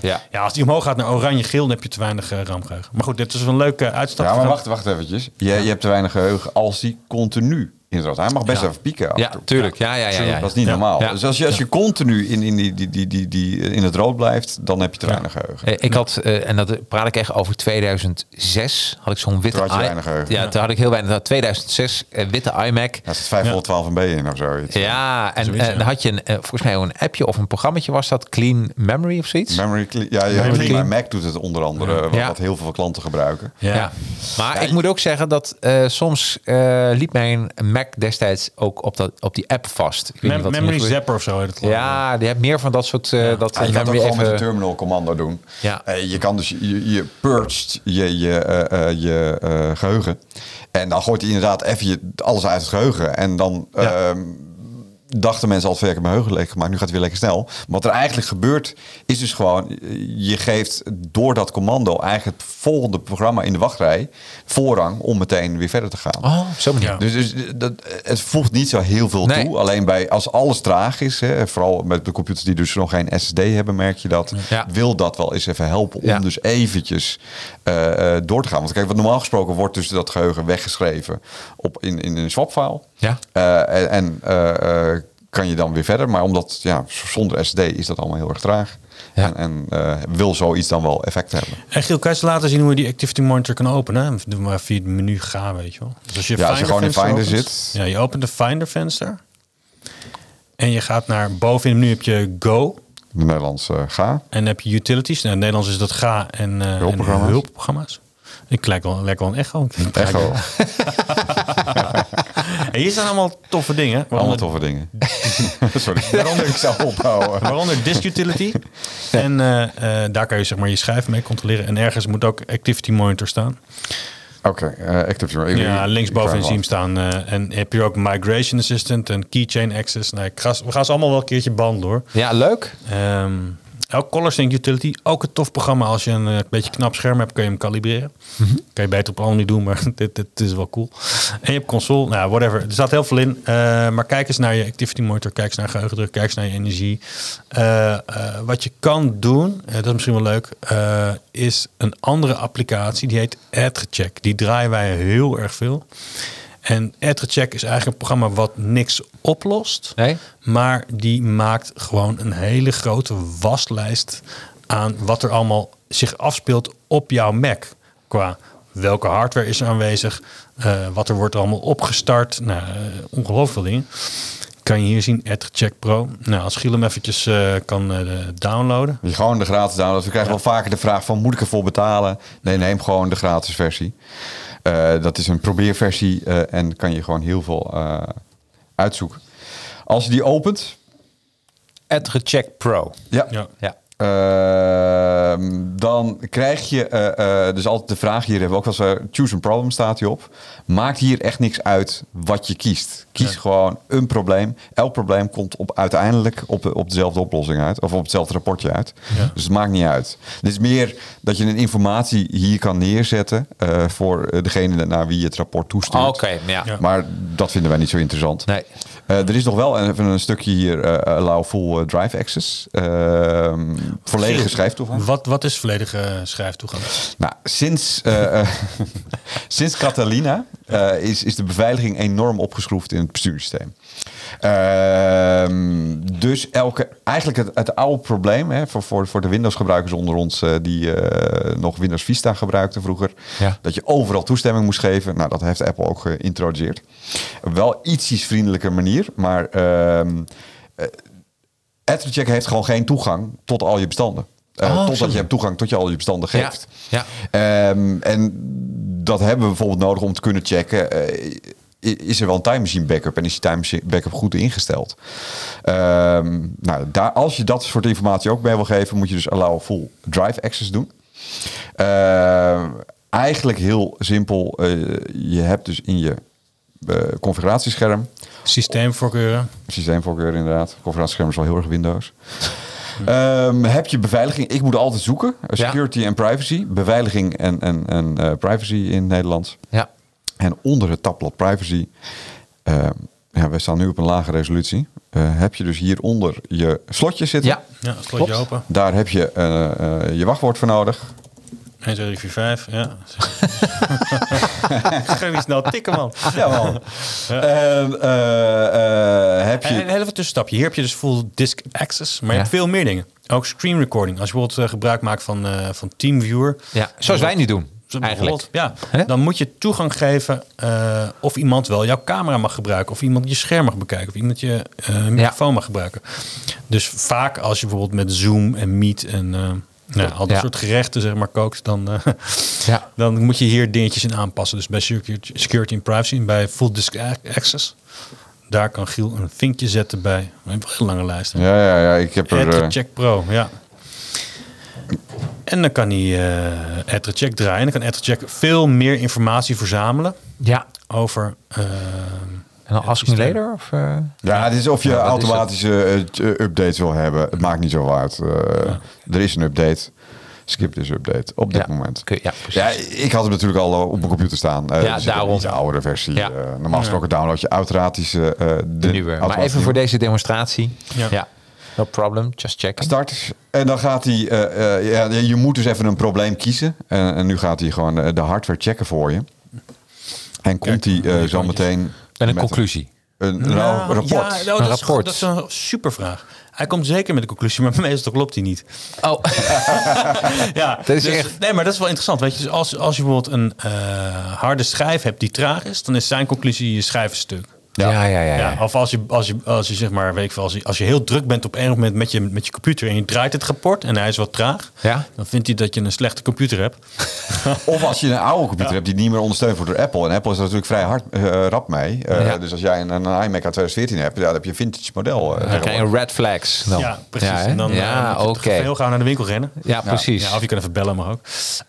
Ja. Ja, als die omhoog gaat naar oranje-geel, dan heb je te weinig uh, ramgeheugen. Maar goed, dit is een leuke uitstap. Ja, maar wacht, wacht eventjes. Je, je hebt te weinig geheugen als die continu in het rood. Hij mag best Ja. even pieken Ja, toe. tuurlijk. Ja, ja, ja. ja, Dat is niet Ja. normaal. Ja. Dus als je, als je continu in, in, die, die, die, die, die, in het rood blijft, dan heb je te weinig geheugen. Eh, Ik had, eh, en dat praat ik echt over 2006, had ik zo'n witte Toen had je i- weinig geheugen. Ja, toen had ik heel weinig. 2006, eh, witte iMac. Ja, het is 512 MB in of zoiets. Ja, en eh, dan had je een, volgens mij een appje of een programmaatje was dat, Clean Memory of zoiets. Memory ja, ja, Memory maar clean. Mac doet het onder andere, wat, Ja. wat heel veel klanten gebruiken. Ja. Ja. Maar Ja, ik moet ook zeggen dat eh, soms eh, liep mijn Mac destijds ook op, dat, op die app vast. Ik weet Mem- niet wat memory zapper of zo heet het. Ja, die hebt meer van dat soort... eh, dat Ja, je kan het gewoon met even- een terminal commando doen. Ja. Eh, je kan dus, je, je purgt je, je, eh, eh, je eh, geheugen. En dan gooit hij inderdaad even je, alles uit het geheugen. En dan ehm, dachten mensen al ik heb mijn geheugen leeg gemaakt. Nu gaat het weer lekker snel. Maar wat er eigenlijk gebeurt, is dus gewoon... je geeft door dat commando eigenlijk het volgende programma in de wachtrij... voorrang om meteen weer verder te gaan. Oh, manier. Ja. Dus, dus dat, het voegt niet zo heel veel Nee. toe. Alleen bij als alles traag is, hè, vooral met de computers die dus nog geen SSD hebben, merk je dat. Ja. Wil dat wel eens even helpen om Ja. dus eventjes eh, eh, door te gaan. Want kijk, wat normaal gesproken wordt dus dat geheugen weggeschreven op, in, in een swapfile. Ja. Eh, en eh, eh, kan je dan weer verder. Maar omdat, ja, zonder SSD is dat allemaal heel erg traag. Ja. En, en eh, wil zoiets dan wel effect hebben. En Giel, kan je laten zien hoe je die Activity Monitor kan openen? Doe maar via het menu gaan, weet je wel. Dus als je, Ja, als je gewoon in Finder opent- zit. Ja, je opent de Finder venster. En je gaat naar boven in het menu heb je Go. De Nederlandse eh, ga. En dan heb je utilities. Nou, in het Nederlands is dat ga en, eh, Hulpprogramma's. en hulpprogramma's. Ik lijk wel, lijk wel een echo. Echo. *laughs* En hier staan allemaal toffe dingen. Allemaal toffe dingen. *laughs* Sorry. *laughs* Waaronder ik zou ophouden. *laughs* waaronder Disk Utility. En eh, eh, daar kan je zeg maar je schijf mee controleren. En ergens moet ook Activity Monitor staan. Oké, eh, Active ik- Ja, linksboven in staan. eh, en heb je ook Migration Assistant en Keychain Access. Nee, ik ga, we gaan ze allemaal wel een keertje behandelen hoor. Ja, leuk. Ehm ook Color Sync Utility, ook een tof programma. Als je een eh, beetje knap scherm hebt, kun je hem kalibreren. Kan je beter op andere niet doen, maar *laughs* dit, dit is wel cool. En je hebt console, nou whatever. Er staat heel veel in. Eh, maar kijk eens naar je Activity Monitor, kijk eens naar geheugendruk, kijk eens naar je energie. Eh, wat je kan doen, dat is misschien wel leuk, is een andere applicatie. Die heet AdGecheck. Die draaien wij heel erg veel. En AdGecheck is eigenlijk een programma wat niks oplost. Nee? Maar die maakt gewoon een hele grote waslijst aan wat er allemaal zich afspeelt op jouw Mac. Qua welke hardware is er aanwezig, eh, wat er wordt allemaal opgestart. Nou, eh, ongelooflijk veel dingen. Kan je hier zien, AdCheck Pro. Nou, als Giel hem eventjes eh, kan eh, downloaden. Je gewoon de gratis download. We krijgen wel vaker de vraag van moet ik ervoor betalen? Nee, neem gewoon de gratis versie. Eh, dat is een probeerversie eh, en kan je gewoon heel veel eh, uitzoeken. Als je die opent, AdGecheck Pro. ja, Ja. Ja. Ehm, dan krijg je eh, eh, dus altijd de vraag, hier hebben we ook wel eens, eh, choose a problem staat hierop. Maakt hier echt niks uit wat je kiest. Kies gewoon een probleem. Elk probleem komt op, uiteindelijk op, op dezelfde oplossing uit. Of op hetzelfde rapportje uit. Ja. Dus het maakt niet uit. Het is meer dat je een informatie hier kan neerzetten eh, voor degene naar wie je het rapport toestuurt. Oké, ja. Ja. Maar dat vinden wij niet zo interessant. Nee. Eh, er is nog wel even een stukje hier, eh allow full drive access. Ehm, volledige schrijftoegang. Wat, wat is volledige schrijftoegang? Nou, sinds, eh, eh, *laughs* sinds Catalina eh, is, is de beveiliging enorm opgeschroefd in het bestuurssysteem. Ehm, dus elke, eigenlijk het, het oude probleem hè, voor, voor, voor de Windows-gebruikers onder ons eh, die eh, nog Windows Vista gebruikten vroeger, Ja. dat je overal toestemming moest geven. Nou, dat heeft Apple ook geïntroduceerd. Wel ietsjes vriendelijker manier, maar AdCheck heeft gewoon geen toegang tot al je bestanden. Oh, totdat je hem toegang tot je al je bestanden geeft. Ja. Ehm, en dat hebben we bijvoorbeeld nodig om te kunnen checken. eh, is er wel een time machine backup en is die time machine backup goed ingesteld. Ehm, nou, daar, als je dat soort informatie ook bij wil geven, moet je dus allow full drive access doen. Ehm, eigenlijk heel simpel. eh, je hebt dus in je configuratiescherm Systeemvoorkeuren. systeemvoorkeur inderdaad. Configuratiescherm is wel heel erg Windows. Ehm, heb je beveiliging? Ik moet altijd zoeken. Eh, Ja. Security en privacy. Beveiliging en, en, en eh, privacy in het Nederlands. Ja. En onder het tabblad privacy. ehm, ja, we staan nu op een lage resolutie. eh, heb je dus hieronder je slotjes zitten. Ja. Ja, slotje Klopt. open. Daar heb je eh, eh, je wachtwoord voor nodig. 1, 2, 3, 4, 5. Ja. *laughs* Ga niet snel tikken, man. Ja, man. En, eh, eh, heb En je... een heel even tussenstapje. Hier heb je dus full disk access, maar je Ja. hebt veel meer dingen. Ook screen recording. Als je bijvoorbeeld eh, gebruik maakt van, van TeamViewer. ja. Zoals wij nu doen, eigenlijk. Ja, dan moet je toegang geven of iemand wel jouw camera mag gebruiken, of iemand je scherm mag bekijken, of iemand je microfoon mag gebruiken. Dus vaak als je bijvoorbeeld met Zoom en Meet en eh, nou, al dat Ja. soort gerechten zeg maar kookt, dan, eh, *laughs* Ja. *laughs* dan moet je hier dingetjes in aanpassen. Dus bij security, security en privacy en bij full disk access, daar kan Giel een vinkje zetten bij. We hebben een hele lange lijst. hè? Ja, ja, ja. Ik heb er... eh, Check Pro, ja. En dan kan hij uh, Check draaien. En dan kan Check veel meer informatie verzamelen Ja. over. eh, En dan ask me later? Of, eh? Ja, het is of je Ja, automatische eh, updates wil hebben. Het maakt niet zo uit. Eh, Er is een update. Skip this update op dit Ja. moment. Kun je- ja, precies. Ja, ik had het natuurlijk al op mijn computer staan. Eh, Ja, daarom. Een iets oudere versie. Ja. Eh, normaal gesproken download je uiteraard eh, de, de nieuwe. Maar even voor deze demonstratie. Ja. Ja. No problem, just checking. Start. En dan gaat hij... eh, eh, ja, je moet dus even een probleem kiezen. En, en nu gaat hij gewoon de hardware checken voor je. En komt hij eh, zo meteen... Met een met conclusie. Een, nou, rapport. Ja, nou, dat, Een is, dat is een super vraag. Hij komt zeker met de conclusie, maar *laughs* meestal klopt hij niet. Oh, *laughs* Ja, Dat is dus- echt- Nee, maar dat is wel interessant. Weet je, dus als, als je bijvoorbeeld een eh, harde schijf hebt die traag is, dan is zijn conclusie je schijf is stuk. Ja, ja, ja. ja, Ja, of als je, als je, als je zeg maar, weet ik veel, als je, als je heel druk bent op een moment met je, met je computer en je draait het rapport en hij is wat traag, Ja? dan vindt hij dat je een slechte computer hebt. *laughs* Of als je een oude computer hebt die niet meer ondersteund wordt door Apple. En Apple is er natuurlijk vrij hard eh, rap mee. Eh, Ja. Dus als jij een, een iMac uit 2014 hebt, ja, dan heb je een vintage model. eh, Dan krijg je red flags. Dan. Ja, precies. En dan ja moet je oké. heel gauw naar de winkel rennen. Ja, precies. Ja, of je kan even bellen, mag ook.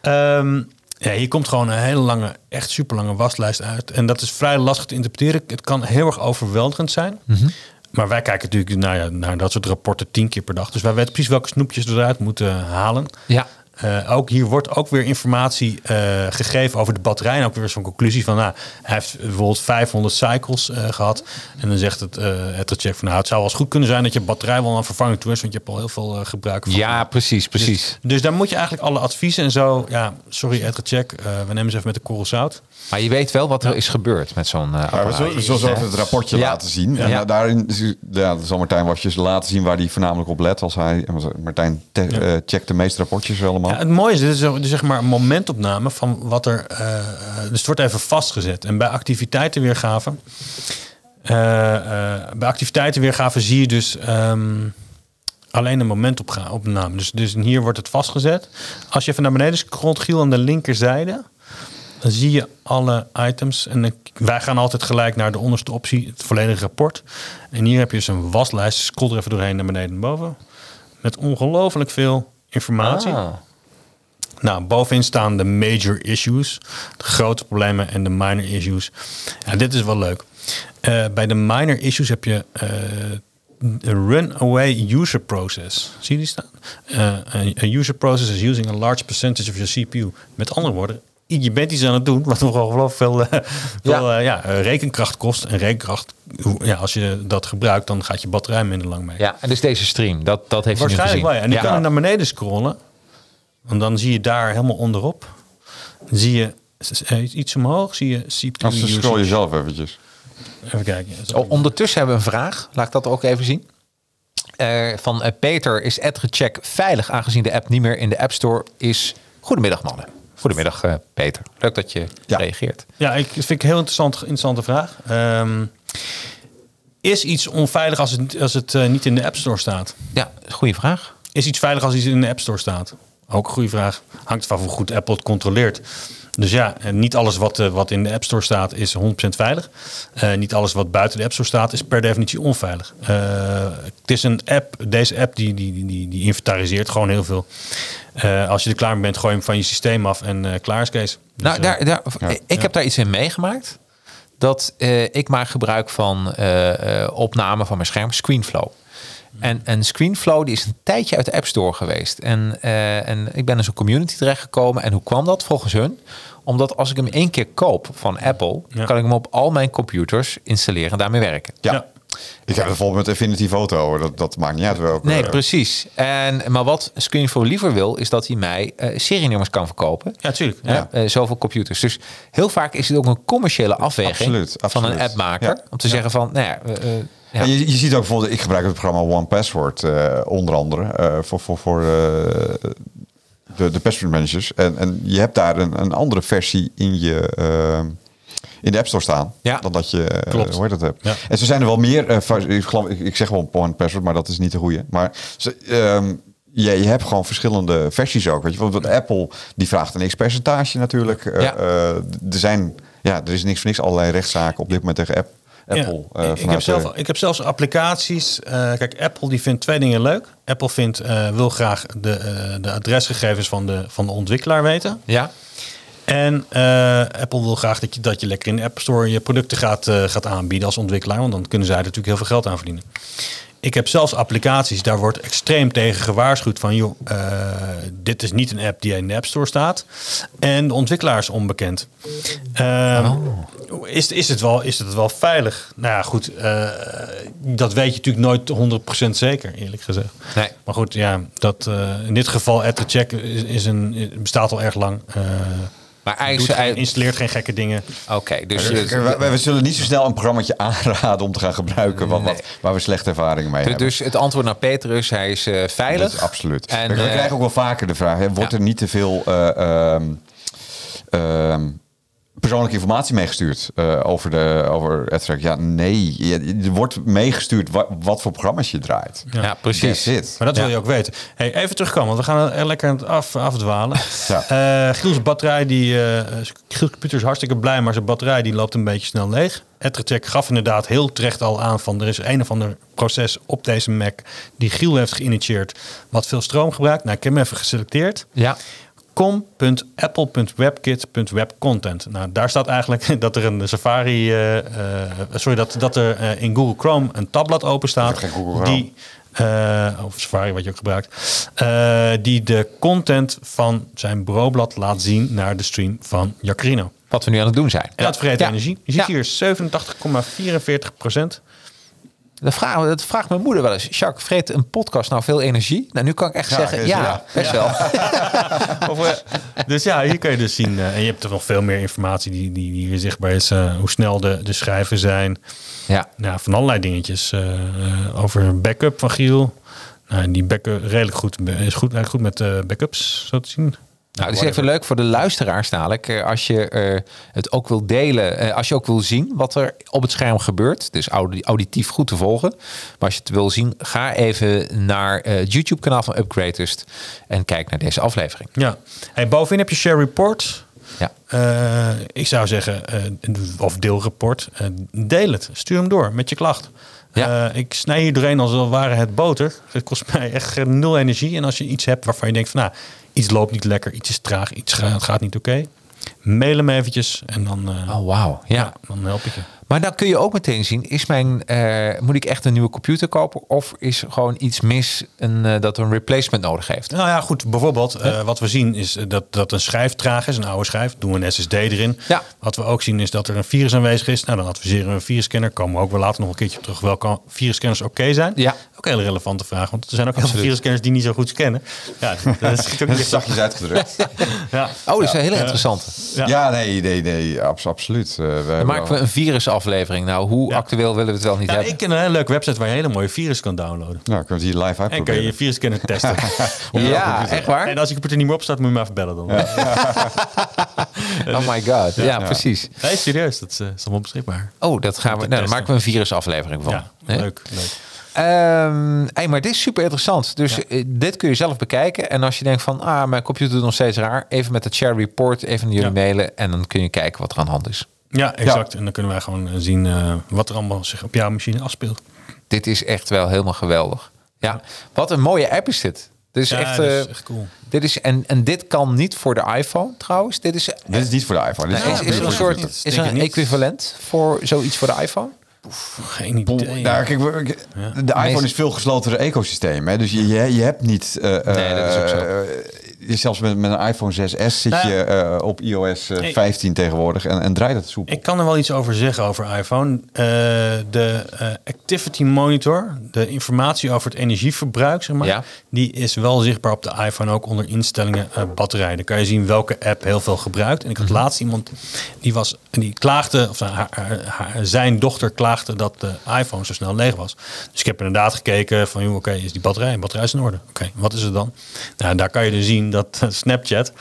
Ehm, ja, hier komt gewoon een hele lange, echt super lange waslijst uit. En dat is vrij lastig te interpreteren. Het kan heel erg overweldigend zijn. Mhm. Maar wij kijken natuurlijk naar, ja, naar dat soort rapporten tien keer per dag. Dus wij weten precies welke snoepjes we eruit moeten halen. Ja. Eh, ook hier wordt ook weer informatie eh, gegeven over de batterij. En ook weer zo'n conclusie van, nou, hij heeft bijvoorbeeld 500 cycles eh, gehad. En dan zegt het, het check van, nou, het zou wel eens goed kunnen zijn dat je batterij wel aan vervanging toe is. Want je hebt al heel veel gebruik van. ja, precies, precies. Dus, dus daar moet je eigenlijk alle adviezen en zo. Ja, sorry, Etrecheck. eh we nemen ze even met de korrel zout. Maar je weet wel wat er is gebeurd met zo'n eh Maar we zullen, we zullen zo even het rapportje Ja. laten zien. En Ja. da- daarin ja, zal Martijn Wasjes laten zien waar hij voornamelijk op let. Als hij, Martijn te- eh, checkt de meeste rapportjes allemaal. Ja, het mooie is, dit is dus zeg maar een momentopname van wat er. eh, eh, dus het wordt even vastgezet. En bij activiteitenweergave. eh, eh, bij activiteitenweergave zie je dus ehm, alleen een momentopname. Dus, dus hier wordt het vastgezet. Als je even naar beneden scrolt, Giel, aan de linkerzijde. Dan zie je alle items. En wij gaan altijd gelijk naar de onderste optie, het volledige rapport. En hier heb je dus een waslijst. Scroll er even doorheen naar beneden en boven. Met ongelooflijk veel informatie. Ah. Nou, bovenin staan de major issues, de grote problemen en de minor issues. Ja, dit is wel leuk. Eh, bij de minor issues heb je eh, een runaway user process. Zie je die staan? Eh, a user process is using a large percentage of your CPU. Met andere woorden, je bent iets aan het doen wat nog wel veel, eh, veel Ja. eh, ja, eh, rekenkracht kost. En rekenkracht, hoe- ja, als je dat gebruikt, dan gaat je batterij minder lang mee. Ja, en dus deze stream, dat, dat heeft Waarschijnlijk wel. ja. En nu ja. kan je naar beneden scrollen. En dan zie je daar helemaal onderop. Zie je iets omhoog. Zie je CPU Als scroll je usage. zelf eventjes. Even kijken. Zo. O- ondertussen hebben we een vraag. Laat ik dat ook even zien. Eh, van eh, Peter, is AdGecheck veilig aangezien de app niet meer in de App Store is? Goedemiddag mannen. Goedemiddag eh, Peter. Leuk dat je Ja. reageert. Ja, ik vind ik een heel interessant, interessante vraag. Ehm, is iets onveilig als het, als het eh, niet in de App Store staat? Ja, goede vraag. Is iets veilig als iets in de App Store staat? Ook een goede vraag. Hangt van hoe goed Apple het controleert. Dus ja, en niet alles wat, eh, wat in de App Store staat is 100% veilig. Eh, niet alles wat buiten de App Store staat is per definitie onveilig. Eh, het is een app, deze app die, die, die, die inventariseert gewoon heel veel. Eh, als je er klaar mee bent, gooi je hem van je systeem af en eh, klaar is Kees. Dus, Nou, eh, daar, daar, ja. ik heb daar iets in meegemaakt. Dat eh, ik maak gebruik van eh, eh, opname van mijn scherm, ScreenFlow. En, en ScreenFlow die is een tijdje uit de App Store geweest. En, eh, en ik ben in zo'n community terechtgekomen. En hoe kwam dat volgens hun? Omdat als ik hem één keer koop van Apple, Ja. kan ik hem op al mijn computers installeren en daarmee werken. Ja. Ja. Ik heb bijvoorbeeld met Infinity Photo. Dat, dat maakt niet uit welke. Nee, precies. En, maar wat ScreenFlow liever wil, is dat hij mij eh serienummers kan verkopen. Ja, tuurlijk. Hè, Ja. eh, zoveel computers. Dus heel vaak is het ook een commerciële afweging Absoluut, van een appmaker. Ja. Om te zeggen van, nou ja, eh, eh, ja. En je, je ziet ook bijvoorbeeld, ik gebruik het programma One Password eh, onder andere eh, voor, voor, voor eh, de, de password managers. En, en je hebt daar een, een andere versie in je eh, in de App Store staan Ja. dan dat je eh, Klopt. heet dat hebt. Ja. En zo zijn er wel meer. eh, ik, geloof, ik, zeg wel One Password, maar dat is niet de goede. Maar ze, ja, je hebt gewoon verschillende versies ook. Weet je, want Apple die vraagt een x-percentage natuurlijk. Eh, Ja. eh, er zijn, ja, er is niks voor niks allerlei rechtszaken op dit moment tegen App, Apple. Ja, eh, ik, heb zelf, eh, ik heb zelfs applicaties. eh, kijk, Apple die vindt twee dingen leuk. Apple vindt, eh, wil graag de, eh, de adresgegevens van de, van de ontwikkelaar weten. ja. En eh, Apple wil graag dat je, dat je lekker in de App Store je producten gaat, eh, gaat aanbieden als ontwikkelaar. Want dan kunnen zij er natuurlijk heel veel geld aan verdienen. Ik heb zelfs applicaties, daar wordt extreem tegen gewaarschuwd van... joh, eh, dit is niet een app die in de App Store staat. En de ontwikkelaar is onbekend. Ehm, is, is, het wel, is het wel veilig? Nou ja, goed, dat weet je natuurlijk nooit 100% zeker, eerlijk gezegd. Nee. Maar goed, ja, dat, in dit geval AdTheCheck is, is een, bestaat al erg lang. Maar eigenlijk... geen- installeert geen gekke dingen. Oké, dus... Wij, wij zullen niet zo snel een programmaatje aanraden om te gaan gebruiken wat, wat, waar we slechte ervaringen mee dus- hebben. dus het antwoord naar Petrus, hij is eh, veilig. Dat is absoluut. En, we eh, krijgen ook wel vaker de vraag: hè, wordt ja. er niet te veel eh, ehm, ehm, persoonlijke informatie meegestuurd eh, over de over AdTrack? Ja, nee. Je- Er wordt meegestuurd wa- wat, voor programma's je draait. Ja, precies. That's it. Maar dat wil Ja. je ook weten. Hey, even terugkomen, want we gaan er lekker aan het af, afdwalen. *laughs* Ja. Eh, Giel's batterij, die, eh Giel's computer is hartstikke blij, maar zijn batterij die loopt een beetje snel leeg. Ethercheck gaf inderdaad heel terecht al aan van er is een of ander proces op deze Mac die Giel heeft geïnitieerd wat veel stroom gebruikt. Nou, ik heb hem even geselecteerd. Ja. com.apple.webkit.webcontent. Nou, daar staat eigenlijk *laughs* dat er een Safari, eh, eh, sorry, dat, dat er eh, in Google Chrome een tabblad open staat. Die, eh, of Safari, wat je ook gebruikt, eh, die de content van zijn bureaublad laat zien naar de stream van Jacarino. Wat we nu aan het doen zijn. En dat vergeet Ja. energie. Je ziet Ja. hier 87,44 procent. Dat vraagt, dat vraagt mijn moeder wel eens. Jacques, vreet een podcast nou veel energie? Nou, nu kan ik echt Ja, zeggen, is- ja, ja. best wel. *laughs* dus ja, hier kun je dus zien. eh, en je hebt er nog veel meer informatie die, die, die hier zichtbaar is. eh, hoe snel de, de schijven zijn. Ja. Nou, van allerlei dingetjes. eh, eh, over een backup van Giel. Nou, die backup redelijk goed. Is goed, eigenlijk goed met eh, backups, zo te zien. Nou, het is even leuk voor de luisteraars dadelijk. eh, Als je eh, het ook wil delen, eh, als je ook wil zien wat er op het scherm gebeurt. Dus audi- auditief goed te volgen. Maar als je het wil zien, ga even naar het YouTube kanaal van Upgradest. En kijk naar deze aflevering. Ja. Hey, bovenin heb je share report. Ja. Ik zou zeggen, of deelrapport. deel het. Stuur hem door met je klacht. Ja. Ik snij hier doorheen als het ware het boter. Het kost *laughs* mij echt nul energie. En als je iets hebt waarvan je denkt van nou, iets loopt niet lekker, iets is traag, iets gaat, gaat niet oké. Mail hem eventjes en dan, eh, Oh, wauw. Ja. dan help ik je. Maar dan kun je ook meteen zien, is mijn, eh, moet ik echt een nieuwe computer kopen? Of is gewoon iets mis een, eh, dat een replacement nodig heeft? Nou ja, goed. Bijvoorbeeld, eh, wat we zien is dat, dat een schijf traag is, een oude schijf. Doen we een SSD erin. Ja. Wat we ook zien is dat er een virus aanwezig is. Nou, dan adviseren we een virusscanner. Komen we ook wel later nog een keertje op terug. Welke virusscanners oké zijn? Ja. Ook een hele relevante vraag. Want er zijn ook heel veel virusscanners die niet zo goed scannen. Ja, dat is ook niet *laughs* zachtjes uitgedrukt. *laughs* ja. Oh, dat is een hele interessante. Ja. ja. nee, nee, nee, abs- absoluut. Eh, we maken we een virusaflevering. Nou, hoe Ja. actueel willen we het wel niet Nou, hebben? ik ken een hele leuke website waar je hele mooie virus kan downloaden. Nou, kunnen we het hier live En kan je uitproberen. je virusscanner testen. Ja, echt waar? En als je computer niet meer opstaat, moet je me even bellen dan. *laughs* Oh my god. Ja, precies. Nee, serieus. Dat is, is allemaal beschikbaar. Oh, dat gaan we. Nou, dan maken we een virusaflevering van. Ja, leuk, leuk. Ehm, hey, maar dit is super interessant. Dus eh, dit kun je zelf bekijken. En als je denkt van, ah, mijn computer doet nog steeds raar. Even met de share report, even naar jullie Ja. mailen. En dan kun je kijken wat er aan de hand is. Ja, exact. En dan kunnen wij gewoon eh, zien eh, wat er allemaal zich op jouw machine afspeelt. Dit is echt wel helemaal geweldig. Ja, wat een mooie app is dit. Dit is Ja, echt... dat eh, is echt cool. Dit is, en, en dit kan niet voor de iPhone trouwens. Dit is, Dit is niet voor de iPhone. Dit is, is, is een soort niet. is een equivalent voor zoiets voor de iPhone? Geen idee. Nou, kijk, de iPhone is veel gesloten ecosysteem. Hè? Dus je, je, je hebt niet... eh, Nee, dat is ook zo. Eh, je- zelfs met, met een iPhone 6S zit Nou, je eh, op iOS eh, ik- 15 tegenwoordig en, en draait het soepel. Ik kan er wel iets over zeggen over iPhone. Eh, de eh, Activity Monitor, de informatie over het energieverbruik, zeg maar, Ja. die is wel zichtbaar op de iPhone ook onder instellingen eh, batterij. Dan kan je zien welke app heel veel gebruikt. En ik had Mhm. laatst iemand die was, die klaagde, of haar, haar- haar- zijn dochter klaagde dat de iPhone zo snel leeg was. Dus ik heb inderdaad gekeken van, joh, oké, is die batterij, batterij is in orde. Oké, wat is het dan? Nou, daar kan je dus zien dat *laughs* Snapchat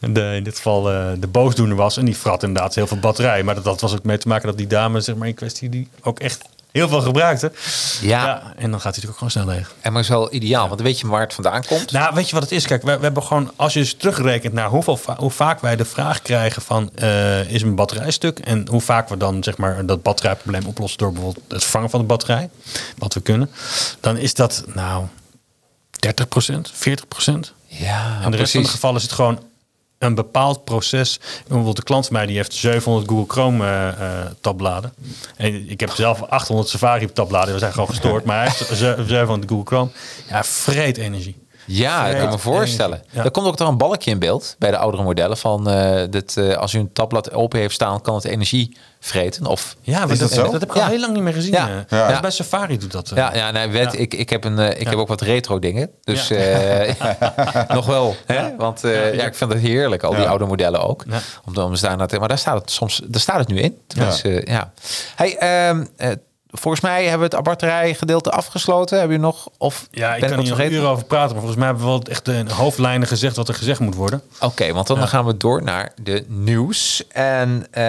de, in dit geval eh, de boosdoener was. En die vrat inderdaad heel veel batterij. Maar dat, dat was ook mee te maken dat die dame zeg maar, in kwestie die ook echt heel veel gebruikte. Ja. En dan gaat hij natuurlijk ook gewoon snel leeg. En maar is wel ideaal, want weet je waar het vandaan komt. Nou, weet je wat het is? Kijk, we, we hebben gewoon, als je dus terugrekent naar hoeveel hoe vaak wij de vraag krijgen van eh, is mijn batterij stuk? En hoe vaak we dan zeg maar dat batterijprobleem oplossen door bijvoorbeeld het vervangen van de batterij, wat we kunnen, dan is dat nou 30% 40 ja, en de rest van de gevallen is het gewoon een bepaald proces. Bijvoorbeeld de klant van mij die heeft 700 Google Chrome eh, eh, tabbladen. En ik heb zelf 800 Safari tabbladen. We zijn gewoon gestoord. *laughs* maar hij heeft ze- 700 Google Chrome. Ja, vreet energie. Ja, ik kan me voorstellen. Ja. Er komt ook nog een balkje in beeld bij de oudere modellen. Van eh, dat, eh, als u een tabblad open heeft staan, kan het energie vreten. Of, Ja, Is dat, dat heb ik al Ja. heel lang niet meer gezien. Ja. eh. Ja. Dus bij Safari doet dat. ja, ja, nee, weet. Ik, ik heb, een, ik heb ook wat retro dingen. Dus *laughs* *laughs* nog wel. Hè? Want ja, ik vind het heerlijk, al die oude modellen ook. Ja. Om, te- om te maar daar staat het soms daar staat het nu in. Tenminste, ja. ja. Hey, ehm, eh, volgens mij hebben we het batterijgedeelte afgesloten. Heb je nog? Of Ja, ik ben kan wat hier nog uren over praten. Maar volgens mij hebben we wel echt de hoofdlijnen gezegd wat er gezegd moet worden. Oké, want dan Ja. gaan we door naar de nieuws. En eh,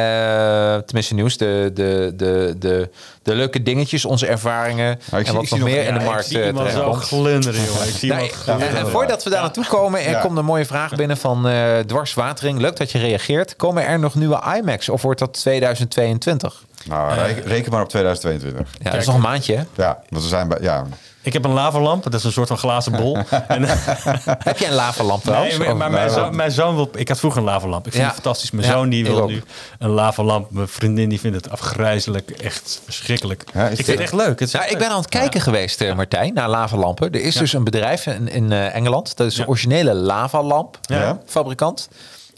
tenminste nieuws, de, de, de, de, de leuke dingetjes, onze ervaringen. en ik wat zie nog nog- meer in de markt ik zie eh, iemand zo terechtkomt. glunderen, jongen. Ik zie iemand en, voordat we daar naartoe komen, er Ja. komt een mooie vraag binnen van eh Dwarswatering. Leuk dat je reageert. Komen er nog nieuwe iMacs of wordt dat 2022? Nou, reken, reken maar op 2022. Ja, dat is nog een maandje. hè? Ja, want we zijn bij... Ja, Ik heb een lavalamp. Dat is een soort van glazen bol. *laughs* en, *laughs* Heb je een lavalamp trouwens? Nee, maar, mijn, zoon, mijn zoon wil... Ik had vroeger een lavalamp. Ik vind Ja. het fantastisch. Mijn Ja, zoon die wil ook. nu een lavalamp. Mijn vriendin die vindt het afgrijzelijk. Echt verschrikkelijk. Ja, ik vind het echt leuk. Het Nou, ik ben aan het kijken geweest, eh, Martijn, naar lavalampen. Er is dus een bedrijf in, in eh, Engeland. Dat is de Ja. originele lavalamp Ja. fabrikant.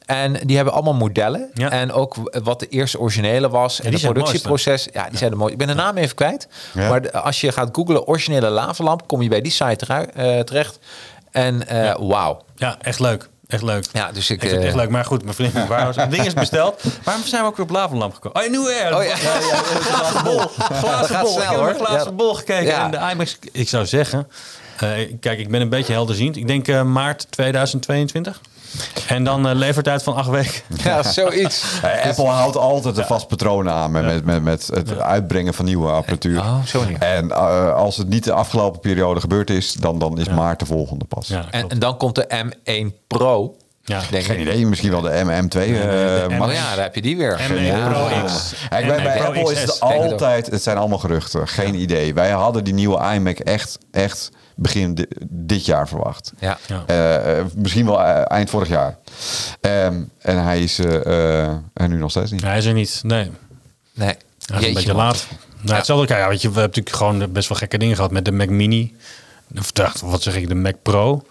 En die hebben allemaal modellen. Ja. En ook wat de eerste originele was. en die het productieproces. Ja, die zijn er mooi. Ik ben de naam even kwijt. Ja. Maar de- als je gaat googlen originele lavalamp, kom je bij die site eh, terecht. En eh wauw. Ja, echt leuk. Echt leuk. Ja, dus ik, Ik vind het eh, echt leuk. Maar goed, mijn vriendin waar het ding is besteld. Waarom zijn we ook weer op lavalamp gekomen? Oh, nu weer. Oh, ja. glazen bol. Glazen bol. snel, ik heb hoor. naar glazen Ja. bol gekeken. Ja. En de IMAX, ik zou zeggen... eh, kijk, ik ben een beetje helderziend. Ik denk eh, maart 2022. En dan eh, levertijd van acht weken. *laughs* Ja, zoiets. Eh, Apple houdt altijd een vast patroon aan met, met, met, met het uitbrengen van nieuwe apparatuur. Oh, zo niet. En eh, als het niet de afgelopen periode gebeurd is, dan, dan is maart de volgende pas. Ja, En, en dan komt de M1 Pro. Ja. denk Geen ik. idee, misschien wel de MM2. eh, de Max. Oh ja, daar heb je die weer. M1 Ja. Pro X. Kijk, bij, M1 bij Pro Apple is XS. het altijd, het zijn allemaal geruchten, geen idee. Wij hadden die nieuwe iMac echt, echt begin di- dit jaar verwacht. Ja. Ja. Eh, eh, misschien wel eh, eind vorig jaar. Ehm, en hij is er nu nog steeds niet. Hij is er niet. Nee. Nee. Hij is een beetje man. laat. Nou, hetzelfde, kijk, ja, weet je, we hebben natuurlijk gewoon best wel gekke dingen gehad met de Mac Mini. Of wat zeg ik, de Mac Pro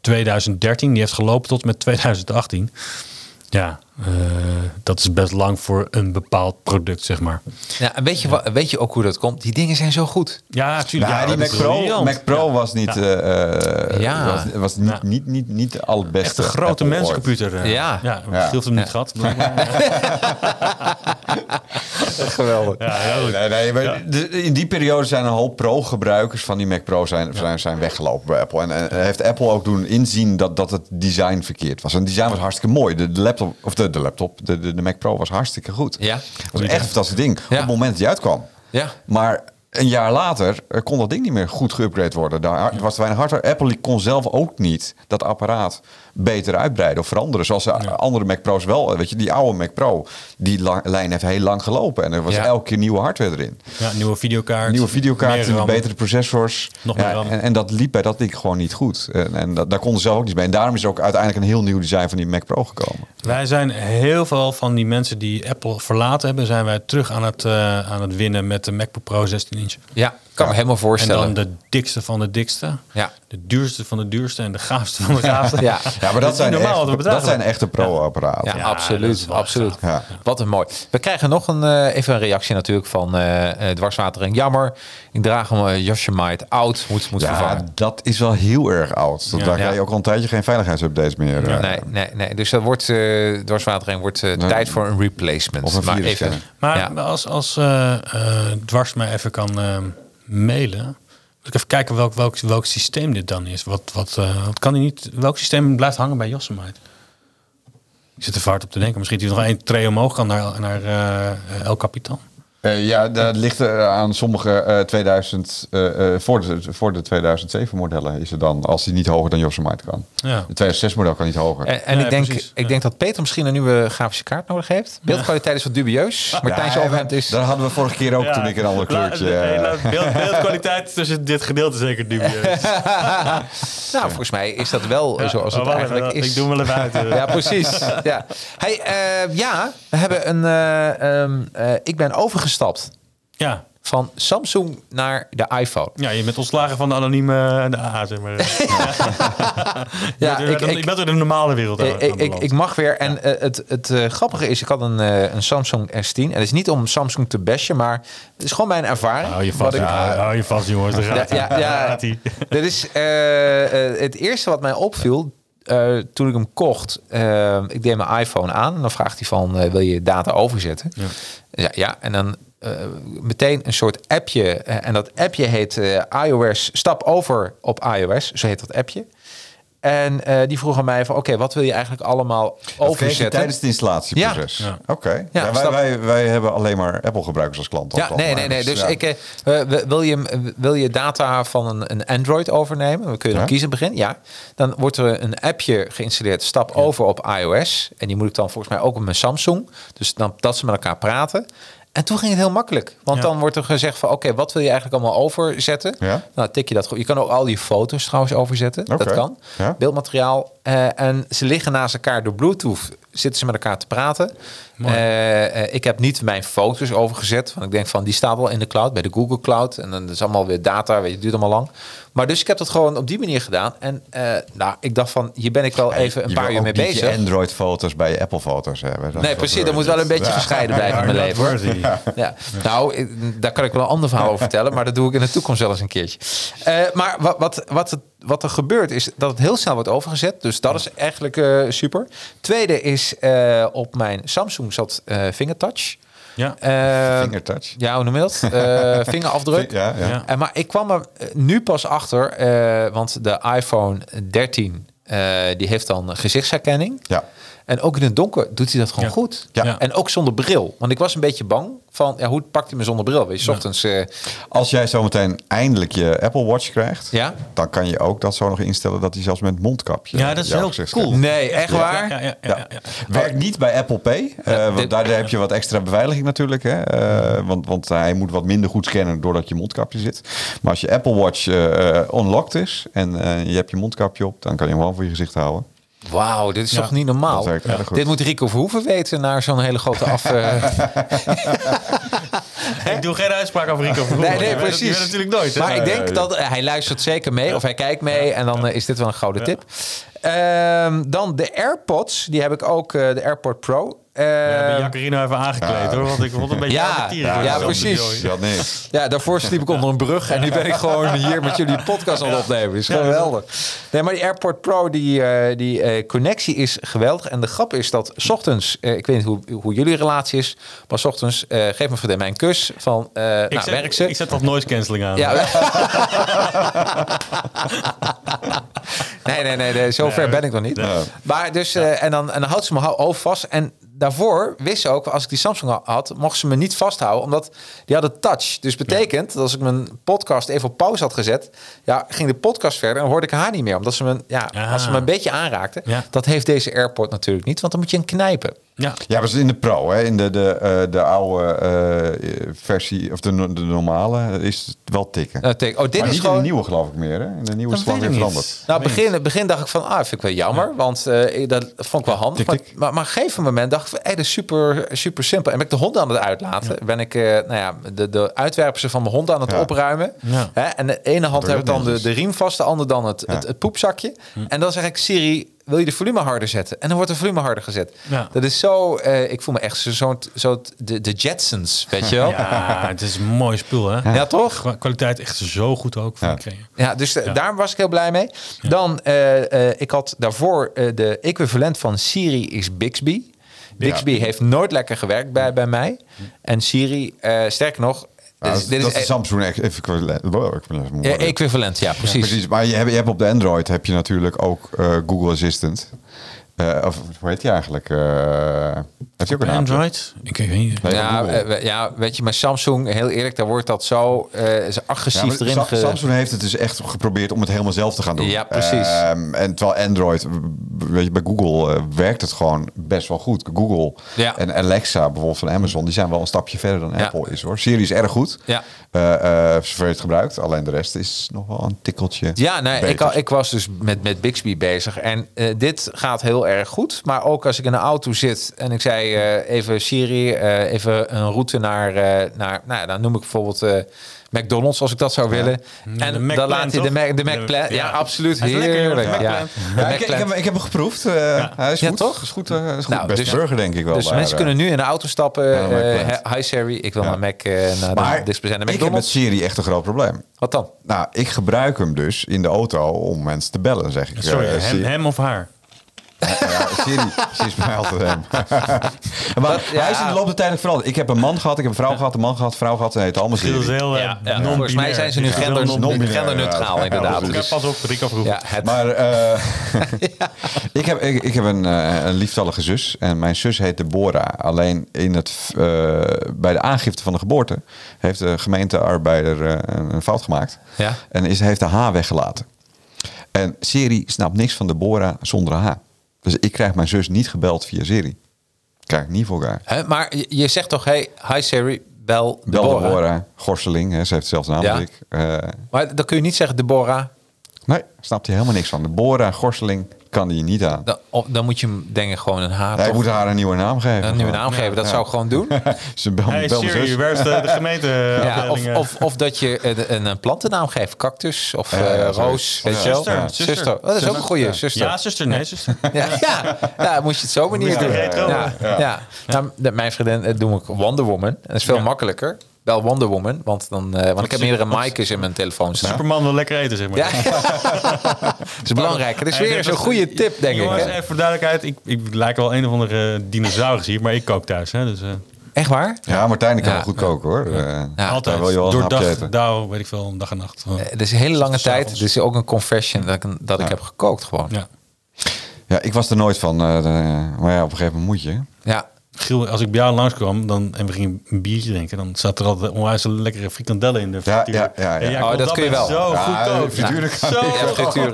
2013. Die heeft gelopen tot met 2018. Ja, dat is best lang voor een bepaald product, zeg maar. Ja, en weet je, wat, weet je ook hoe dat komt? Die dingen zijn zo goed. Ja, natuurlijk. Ja, ja, die Mac Pro. Mac Pro Ja. was niet, Ja. eh, eh, Ja. was, was niet, Ja. niet, niet, niet de allerbeste. Echt een grote menscomputer. eh. Ja. ja, heeft hem niet Ja. gehad. *laughs* blijkbaar. Geweldig. Nee, nee, maar in die periode zijn een hoop Pro-gebruikers van die Mac Pro zijn, zijn, zijn weggelopen bij Apple. En, en heeft Apple ook doen inzien dat, dat het design verkeerd was. En het design was hartstikke mooi. De, de laptop, of de, de laptop, de, de, de Mac Pro was hartstikke goed. Ja. Dat was echt een fantastisch ding. Op Ja. het moment dat die uitkwam. Ja. Maar een jaar later eh, kon dat ding niet meer goed geüpgrade worden. Daar was te weinig hardware. Apple kon zelf ook niet dat apparaat beter uitbreiden of veranderen. Zoals de andere Mac Pro's wel. Weet je, die oude Mac Pro, die lijn heeft heel lang gelopen. En er was Ja. elke keer nieuwe hardware erin. Ja, nieuwe videokaart. Nieuwe RAM. betere processors. Nog meer RAM. en, en dat liep bij dat ding gewoon niet goed. En, en dat, daar konden ze zelf ook niet mee. En daarom is er ook uiteindelijk een heel nieuw design van die Mac Pro gekomen. Wij zijn heel veel van die mensen die Apple verlaten hebben, zijn wij terug aan het, eh, aan het winnen met de MacBook Pro 16 inch. Ja, kan me helemaal En voorstellen. dan de dikste van de dikste. Ja. De duurste van de duurste en de gaafste van de gaafste. Ja. *laughs* Ja, maar dat, zijn, normaal echt, dat bedragen. zijn echte pro-apparaten. Ja, absoluut. absoluut. Wat een mooi. We krijgen nog een, eh, even een reactie natuurlijk van eh eh, Dwarswatering. Jammer, ik draag hem uh, oud. Moet, moet Ja, vervangen. dat is wel heel erg oud. Dat Ja. daar Ja. krijg je ook al een tijdje geen veiligheidsupdates meer. Nee, nee, nee. Dus dat wordt, eh Dwarswatering wordt eh, Nee. tijd voor een replacement. Of een maar even, Maar ja. als, als eh, eh, Dwars mij even kan mailen, ik even kijken welk, welk, welk systeem dit dan is. Wat, wat, eh, kan hij niet, welk systeem blijft hangen bij Yosemite? Ik zit er vaart op te denken. Misschien dat hij nog één tree omhoog kan naar, naar eh, El Capitan. Eh, ja, dat ligt er aan sommige eh, 2000, eh, eh, voor, de, voor de 2007 modellen is het dan, als die niet hoger dan Yosemite kan. Ja. De 2006 model kan niet hoger. En, en Nee, ik, denk, precies. ik denk dat Peter misschien een nieuwe grafische kaart nodig heeft. Beeldkwaliteit is wat dubieus. Martijn Ja, overhemd is... Dat hadden we vorige keer ook toen ik een ander kleurtje... eh, beeld, beeldkwaliteit tussen dit gedeelte zeker dubieus. *laughs* Nou, volgens mij is dat wel zoals het Oh, eigenlijk is. Ik doe hem wel even uit. eh. Ja, precies. Ja, hey, eh, ja we hebben een. eh, ehm, eh, ik ben overgestapt ja. van Samsung naar de iPhone. Ja, je bent ontslagen van de anonieme de A, zeg maar. *laughs* Ja, ik, ik, je bent weer in de normale wereld. aan- ik, ik, ik, ik mag weer. En eh, het, het eh, grappige is, ik had een, eh, een Samsung S10. En het is niet om Samsung te bashen, maar het is gewoon mijn ervaring. Hou je Wat vast, ik- ja, hou je vast, jongens. Daar Ja, gaat ja, ja. hij. Dit is eh, eh, het eerste wat mij opviel. Eh, toen ik hem kocht, eh, ik deed mijn iPhone aan en dan vraagt hij van, eh, wil je data overzetten? Ja. Ja, ja en dan meteen een soort appje. en dat appje heet iOS, stap over op iOS, zo heet dat appje. En eh, die vroeg aan mij van, oké, wat wil je eigenlijk allemaal overzetten? tijdens het installatieproces. Ja. Oké. Ja, Ja, wij, wij, wij hebben alleen maar Apple-gebruikers als klant. Ja, nee, nee, nee. Dus ik, eh, wil, je, wil je data van een, een Android overnemen? Dan kun je dan kiezen begin. Ja. Dan wordt er een appje geïnstalleerd. Stap over op iOS. En die moet ik dan volgens mij ook op mijn Samsung. Dus dan, dat ze met elkaar praten. En toen ging het heel makkelijk. Want Ja. dan wordt er gezegd van... oké, wat wil je eigenlijk allemaal overzetten? Ja. Nou, tik je dat gewoon. Je kan ook al die foto's trouwens overzetten. Dat kan. Ja. Beeldmateriaal. Eh, en ze liggen naast elkaar door Bluetooth. Zitten ze met elkaar te praten. Eh, eh, ik heb niet mijn foto's overgezet. Want ik denk van, die staat al in de cloud. Bij de Google Cloud. En dan is allemaal weer data. Weet je, het duurt allemaal lang. Maar dus ik heb dat gewoon op die manier gedaan. En eh, nou, ik dacht van, hier ben ik wel even een Je paar uur ook mee bezig. Android-foto's bij je Apple-foto's hebben. Dat- Nee, precies. Dat moet wel een beetje Ja. gescheiden blijven in mijn leven. *laughs* Ja. Nou, ik- daar kan ik wel een ander verhaal over vertellen, maar dat doe ik in de toekomst wel eens een keertje. Maar wat, wat, wat, het, wat er gebeurt is dat het heel snel wordt overgezet. Dus dat is eigenlijk eh, super. Tweede is eh, op mijn Samsung zat eh fingertouch. Ja. Eh, Fingertouch. Ja, hoe noem je dat? *laughs* Eh, vingerafdruk. Ja, ja. Ja. Eh, maar ik kwam er nu pas achter, eh, want de iPhone 13 eh, die heeft dan gezichtsherkenning. Ja. En ook in het donker doet hij dat gewoon Ja. goed. Ja. En ook zonder bril. Want ik was een beetje bang van, ja, hoe pakt hij me zonder bril? Weet je, 's ochtends... eh, Als jij zometeen eindelijk je Apple Watch krijgt, Ja? dan kan je ook dat zo nog instellen dat hij zelfs met mondkapje. Ja, dat is heel cool. nee, echt waar? Ja, ja, ja, Ja. ja, ja. Werkt niet bij Apple Pay, eh, want dit- daar, heb je wat extra beveiliging natuurlijk. Hè? Eh, want, want hij moet wat minder goed scannen doordat je mondkapje zit. Maar als je Apple Watch eh, eh, unlocked is en eh, je hebt je mondkapje op, dan kan je hem gewoon voor je gezicht houden. Wauw, dit is Ja, toch niet normaal? dat. Dit moet Rico Verhoeven weten naar zo'n hele grote af... eh, *laughs* Ik doe geen uitspraak over Rico Verhoeven. Nee, nee, precies. Het natuurlijk nooit. hè? Maar ik denk dat eh, hij luistert zeker mee of hij kijkt mee en dan eh, is dit wel een gouden tip. Ehm, dan de AirPods, die heb ik ook, eh, de AirPod Pro. We hebben Ehm, Jacarino even aangekleed hoor, want ik vond een beetje Ja, ja, Zo, precies. Ja, nee. Ja, daarvoor sliep ik onder een brug en nu ben ik gewoon hier met jullie podcast aan het opnemen. is geweldig. Nee, maar die AirPod Pro, die, eh, die eh, connectie is geweldig. En de grap is dat 's ochtends, eh, ik weet niet hoe, hoe jullie relatie is, maar 's ochtends eh geef mijn vriendin mij een kus van, eh nou, Ik werk zet, ze. ik zet dat noise cancelling aan. Ja. *laughs* nee, nee, nee, nee, zo ver ben ik nog niet. Nee. Maar dus, eh, en, dan, en dan houdt ze mijn hou- hoofd vast. En daarvoor wist ze ook, als ik die Samsung had, mocht ze me niet vasthouden, omdat die hadden touch. Dus betekent dat als ik mijn podcast even op pauze had gezet, ja, ging de podcast verder en hoorde ik haar niet meer, omdat ze me, ja, Ah. als ze me een beetje aanraakte. Ja. Dat heeft deze AirPod natuurlijk niet, want dan moet je een knijpen. Ja. Ja, maar in de Pro, hè, in de, de, eh, de oude eh, versie, of de, de normale, is het wel tikken. Nou, oh, dit maar is niet gewoon. in de nieuwe geloof ik meer, hè? In de nieuwe is het weer veranderd. Nou, begin, begin dacht ik van, ah, vind ik wel jammer, want eh, dat vond ik wel handig. Maar, Tik, tik. maar, maar op een gegeven moment dacht ik, hey, dat is super, super simpel. En ben ik de hond aan het uitlaten. Ben ik, eh, nou ja, de, de uitwerpselen van mijn hond aan het Ja. opruimen. Hè? En de ene hand heb ik dan de, de riem vast, de andere dan het, het, het poepzakje. En dan zeg ik, Siri, wil je de volume harder zetten? En dan wordt de volume harder gezet. Ja. Dat is zo, eh, ik voel me echt zo, zo, zo de, de Jetsons, weet je *laughs* wel? Ja, Ja, het is een mooi spul, hè? toch? Qua- Kwaliteit echt zo goed ook van Ja. Ja, dus eh, daar was ik heel blij mee. Dan, eh, ik had daarvoor de equivalent van Siri is Bixby. Bixby heeft nooit lekker gewerkt bij, bij mij. En Siri, sterker nog, Nou, dit is, dat, dit dat is, is de Samsung ex- equivalent. Wow, equivalent. ja, precies. Precies, maar je hebt, je hebt op de Android heb je natuurlijk ook eh, Google Assistant. Eh, of hoe heet die eigenlijk? Eh heeft hij ook een? Android? Ik weet niet. Nee, Ja, eh, we- ja, weet je, maar Samsung, heel eerlijk, daar wordt dat zo eh, is agressief Ja, erin. Sa- ge- Samsung heeft het dus echt geprobeerd om het helemaal zelf te gaan doen. Ja, precies. Ehm, en terwijl Android, weet je, bij Google eh, werkt het gewoon best wel goed. Google Ja. en Alexa bijvoorbeeld van Amazon, die zijn wel een stapje verder dan Ja. Apple is hoor. Siri is erg goed. Ja. Eh, eh, zover je het gebruikt. Alleen de rest is nog wel een tikkeltje. Ja, nee, ik, ik was dus met, met Bixby bezig. En eh, dit gaat heel erg goed. Maar ook als ik in een auto zit en ik zei even Siri, even een route naar, naar nou dan noem ik bijvoorbeeld McDonald's als ik dat zou willen. En de Mac dan laat hij de? Mac, de Mac Plan. Ja, ja. absoluut. Heerlijk. ja. Ik, heb, ik heb hem geproefd. Eh, Hij is Ja, goed. toch? Is goed, eh, is goed. Nou, Beste dus- burger denk ik wel. Dus mensen eh. kunnen nu in de auto stappen. Eh, hi Siri, ik wil Ja. naar Mac naar Maar de dichtstbijzijnde ik heb met McDonald's. Siri echt een groot probleem. Wat dan? Nou, ik gebruik hem dus in de auto om mensen te bellen, zeg ik. Sorry, hem of haar? Ja, Siri, is mij altijd hem. maar Dat- ja. hij is in de loop der tijd veranderd. Ik heb een man gehad, ik heb een vrouw gehad, een man gehad, vrouw gehad. En heet allemaal Siri. heel eh, Ja, ja. Volgens mij zijn ze nu gender, genderneutraal ja. inderdaad. Ik heb pas op, afgeroepen. ja, het, Maar eh, *laughs* ik, heb, ik, ik heb een, eh, een lieftallige zus en mijn zus heet Deborah. Alleen in het, eh, bij de aangifte van de geboorte heeft de gemeentearbeider eh, een, fout gemaakt. Ja. En is, heeft de H weggelaten. En Siri snapt niks van Deborah zonder een H. Dus ik krijg mijn zus niet gebeld via Siri. Krijg ik niet voor elkaar. Hè, maar je- je zegt toch, hey, hi Siri, bel Bel Deborah. Deborah, Gorseling, hè, ze heeft dezelfde naam Ja. als ik. Eh, Maar dan kun je niet zeggen Deborah. nee, snapt hij helemaal niks van. Deborah, Gorseling, kan hij niet aan. Dan, of- dan moet je hem denk ik gewoon een H. Hij moet haar een nieuwe naam geven. een nieuwe naam geven. Dat zou ik gewoon doen. *laughs* Ze bel, Hey bel Siri, zus. waar is de, de *laughs* gemeente? Ja, of, of, of dat je een, een, plantennaam geeft. Cactus of Ja, eh, ja, zoiets. roos. Weet Ja, je wel? zuster, Ja. zuster. Oh, dat is ook een goede Ja. zuster. Ja, zuster, nee, zuster. *laughs* Ja, ja. ja, moet je het zo manier doen. Ja, ja. Nou, mijn vriendin eh, doe ik Wonder Woman. Dat is veel Ja. makkelijker. Bel Wonder Woman, want, dan, eh, want ik heb meerdere Mike's in mijn telefoon staan. Superman wil lekker eten, zeg maar. Ja, *laughs* dat is belangrijk. Dat is weer zo'n was- goede tip, denk Jongens, ik. hè? even voor duidelijkheid. Ik, ik lijk wel een of andere eh, dinosaurus hier, maar ik kook thuis. Hè, dus, eh, Echt waar? Ja, Martijn ik kan Ja. wel goed koken hoor. Eh, Ja. altijd. daar wil je wel Door een dag, dauw, weet ik veel, dag en nacht. Gewoon. Eh, Het is een hele lange tijd. Het is ook een confession dat ik, dat ik heb gekookt gewoon. Ja. Ja, ik was er nooit van. eh, de- maar ja, op een gegeven moment moet je. Ja. Giel, als ik bij jou langskwam dan, en we gingen een biertje drinken, dan zat er altijd onwijs een lekkere frikandellen in de Ja, frituur. ja, ja, ja. Oh, dat kun je wel. Zo Ja, goed frituur Zo frituur.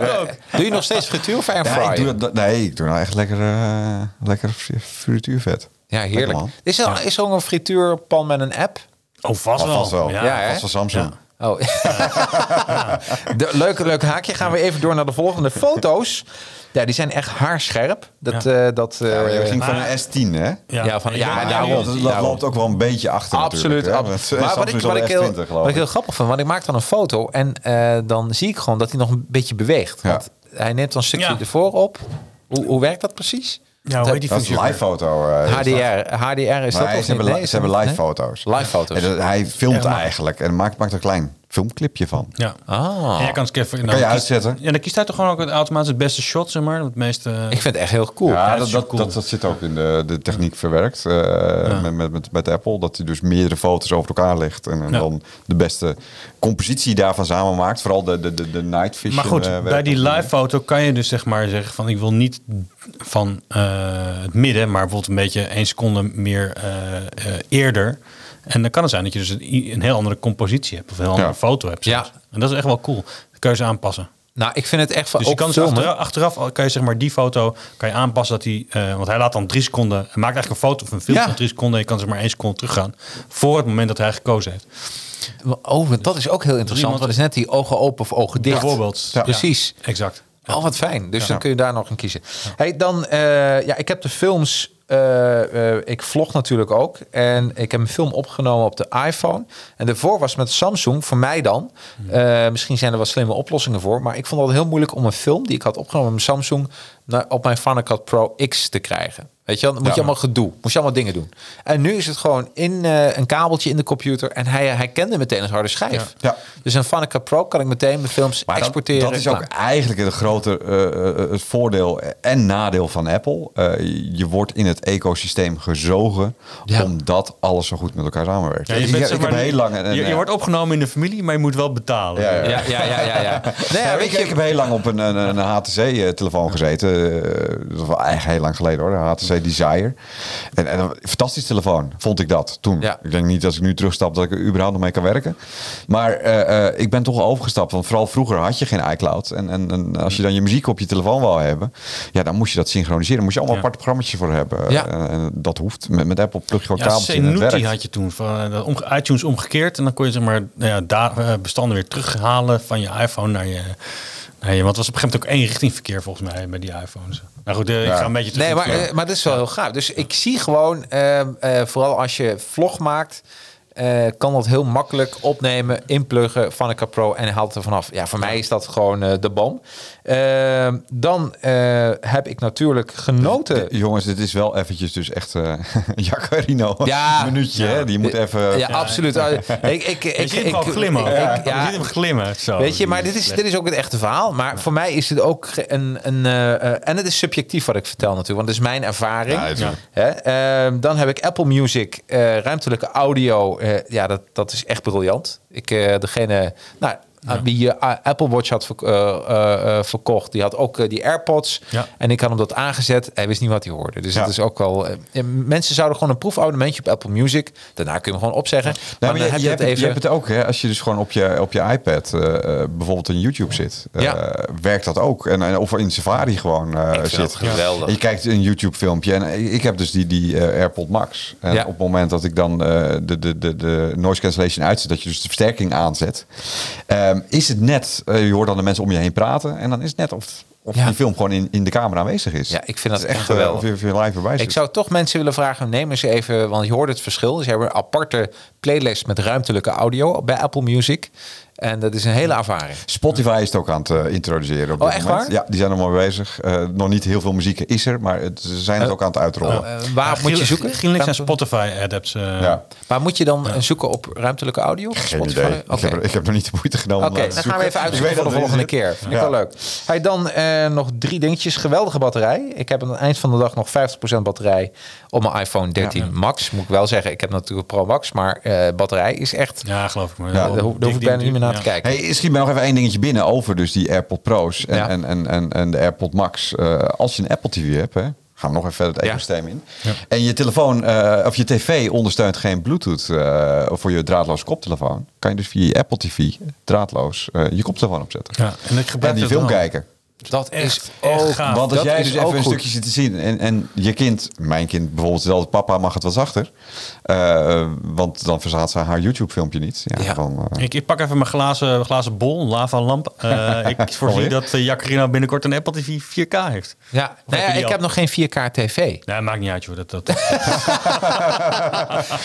Doe je nog steeds frituur of Ja, airfryer? ik doe dat, nee, ik doe nou echt lekker, eh, lekker fri- frituurvet. Ja, heerlijk. man. Is er, is er ook een frituurpan met een app? Oh, vast Maar wel. vast wel. Ja. Ja, hè? Vast van Samsung. Oh. *laughs* De, leuk, leuk haakje. Gaan we even door naar de volgende foto's. Ja, die zijn echt haarscherp. Dat, Ja. eh, dat, eh, Ja, je ging van een S10, hè? Ja, van- ja, Maar daarom. Dat, dat loopt ook wel een beetje achter Absoluut. Maar wat ik, wat, heel, S20 geloof wat ik ik. heel grappig vind, want ik maak dan een foto en eh, dan zie ik gewoon dat hij nog een beetje beweegt. Ja. Want hij neemt dan een stukje Ja. ervoor op. Hoe, hoe werkt dat precies? Ja, hoe heet die Dat is functie? live foto. eh, is dat. HDR. HDR is dat Nee, of ze hebben, niet? li- is ze hebben live Nee? foto's. Live foto's. En dat- hij filmt maar- eigenlijk en maakt, maakt het klein. Filmclipje van. Ja. Ah. En jij kan het even, nou, Kan je kies- uitzetten. Ja, dan kiest hij toch gewoon ook het automatisch het beste shot, zeg maar. Het meeste. Ik vind het echt heel cool. Ja, dat dat, dat, cool. dat, dat zit ook in de, de techniek verwerkt eh, met, met, met, met Apple. Dat hij dus meerdere foto's over elkaar legt. En, en Ja. dan de beste compositie daarvan samen maakt. Vooral de, de, de, de night vision. Maar goed, eh, bij die live foto kan je dus zeg maar zeggen van ik wil niet van eh, het midden, maar bijvoorbeeld een beetje één seconde meer eh, eh, eerder. En dan kan het zijn dat je dus een, een heel andere compositie hebt of een heel andere Ja. foto hebt. zelfs. Ja. En dat is echt wel cool. Dat kan je ze aanpassen. Nou, ik vind het echt van Dus je kan dus achteraf, achteraf kan je zeg maar die foto kan je aanpassen dat hij, eh, want hij laat dan drie seconden, hij maakt eigenlijk een foto of een film Ja. van drie seconden. En je kan zeg maar één seconde teruggaan voor het moment dat hij gekozen heeft. Oh, want dat is ook heel interessant. Wat is net die ogen open of ogen dicht? Bijvoorbeeld. Ja. Precies. Exact. Oh, wat fijn. Dus dan kun je daar nog een kiezen. Hey, dan, eh, ja, ik heb de films. Eh, eh, ik vlog natuurlijk ook. En ik heb een film opgenomen op de iPhone. En daarvoor was met Samsung, voor mij dan. eh, misschien zijn er wat slimme oplossingen voor. Maar ik vond het heel moeilijk om een film die ik had opgenomen met Samsung. Naar, op mijn Final Cut Pro X te krijgen. Weet je wel, dan moet je allemaal gedoe. Moest je allemaal dingen doen. En nu is het gewoon in eh, een kabeltje in de computer. En hij, hij kende meteen een harde schijf. Ja. Ja. Dus een Final Cut Pro kan ik meteen mijn films Maar exporteren. dat is ook klaar. eigenlijk het grote eh, eh, het voordeel en nadeel van Apple. Eh, je wordt in het ecosysteem gezogen Ja. omdat alles zo goed met elkaar samenwerkt. Je, ik, bent, ik zeg heb maar, heel lang... een- je, wordt opgenomen in de familie, maar je moet wel betalen. Ja, ja. Ja, ja, ja, ja. ja. *laughs* Nee, Ja, weet ik, je, ik heb heel lang op een, een, een HTC-telefoon gezeten. Eh, dat was eigenlijk heel lang geleden hoor. De HTC Desire. En, en een fantastisch telefoon, vond ik dat toen. Ja. Ik denk niet als ik nu terugstap dat ik er überhaupt nog mee kan werken. Maar eh, eh, ik ben toch overgestapt. Want vooral vroeger had je geen iCloud. En, en, en als je dan je muziek op je telefoon wou hebben. Ja, dan moest je dat synchroniseren. Dan moest je allemaal Ja. aparte programma's voor hebben. Ja. En, dat hoeft. Met, met Apple plug je gewoon Ja, kabeltjes in het werkt. had je toen. Van, iTunes omgekeerd. En dan kon je zeg maar, nou ja, bestanden weer terughalen van je iPhone naar je... je- want het was op een gegeven moment ook één richting verkeer volgens mij bij die iPhones. Nou goed, eh, ik Ja. ga een beetje terug Nee, maar, eh, maar dat is wel heel gaaf. Dus ik zie gewoon, ehm, eh, vooral als je vlog maakt, eh, kan dat heel makkelijk opnemen, inpluggen van een Pro en haalt het er vanaf. Ja, voor mij is dat gewoon eh, de bom. Ehm, dan eh, heb ik natuurlijk genoten. Jongens, dit is wel eventjes dus echt eh *laughs* Jacarino Ja. minuutje. Hè? Die moet even... ja, absoluut. Eh, Ik, ik, ik, Je ik, glimmen. ik- ik- Je ja, ziet hem glimmen. Zo. Weet je, maar dit is, dit is ook het echte verhaal. Maar voor mij is het ook een... een en het is subjectief wat ik vertel natuurlijk. Want het is mijn ervaring. Hè? Ehm, dan heb ik Apple Music, eh, ruimtelijke audio. eh, ja, dat, dat is echt briljant. Ik, eh, degene... Nou, aan Wie je Apple Watch had verk- eh, eh, eh, verkocht, die had ook eh, die AirPods. Ja. En ik had hem dat aangezet. Hij wist niet wat hij hoorde. Dus Ja. dat is ook wel. eh, mensen zouden gewoon een proefabonnementje op Apple Music. Daarna kun je hem gewoon opzeggen. Maar maar dan je, heb je, je hebt, het het- even. je hebt het ook, hè, als je dus gewoon op je, op je iPad eh, eh, bijvoorbeeld in YouTube zit, eh, Ja. werkt dat ook. En, en, of in Safari gewoon eh, vind zit. geweldig. En je kijkt een YouTube filmpje en ik- heb dus die, die eh, AirPod Max. En Ja. op het moment dat ik dan eh, de, de, de, de noise cancellation uitzet, dat je dus de versterking aanzet, ehm, is het net, eh, je hoort dan de mensen om je heen praten en dan is het net of, of Ja. die film gewoon in, in de camera aanwezig is. Ja, ik vind dat echt echt geweldig. eh, Of je, live erbij Ik zou toch mensen willen vragen, neem eens even, want je hoort het verschil. Ze hebben een aparte playlist met ruimtelijke audio bij Apple Music. En dat is een hele ervaring. Spotify is het ook aan het eh, introduceren op Oh, dit echt moment. waar? Ja, die zijn er maar bezig. Eh, nog niet heel veel muziek is er, maar het, ze zijn het ook aan het uitrollen. Eh, waar moet je zoeken? Geen links aan Ruimte- Spotify adapts. eh, ja. Waar moet je dan eh, zoeken op ruimtelijke audio? Geen Spotify? idee. Oké. Ik, heb, ik heb nog niet de moeite genomen. Oké, dan gaan we even uitzoeken weet voor de volgende het keer. Vind ik Ja. wel leuk. Hey, dan eh, nog drie dingetjes. Geweldige batterij. Ik heb aan het eind van de dag nog 50% batterij op mijn iPhone 13 Max. Moet ik wel zeggen, ik heb natuurlijk Pro Max, maar eh, batterij is echt... Ja, geloof ik. Maar Ja, daar hoef ik bijna niet meer naar te kijken. Hey, schiet mij nog even één dingetje binnen over dus die AirPod Pro's en, Ja. en, en, en, en de AirPod Max. Eh, als je een Apple TV hebt, hè, gaan we nog even verder het Ja. ecosysteem in. En je telefoon eh, of je tv ondersteunt geen Bluetooth eh, voor je draadloze koptelefoon, kan je dus via je Apple TV draadloos je koptelefoon opzetten. Ja, en ik gebruik En die film kijken. Dat is Echt, ook... gaaf. Want als dat jij dus even een goed. stukje zit te zien en, en je kind, mijn kind bijvoorbeeld, dat papa mag het wat zachter, eh, want dan verstaat ze haar YouTube-filmpje niet. Ja, Ja. Dan, eh, Ik, ik pak even mijn glazen, glazen bol, lava lamp. Eh, *laughs* ik voorzie dat uh, Jacarino binnenkort een Apple TV 4K heeft. Ja, nou ja, heb ik al? heb nog geen 4K tv. Nee, maakt niet uit joh. Dat, dat, *laughs*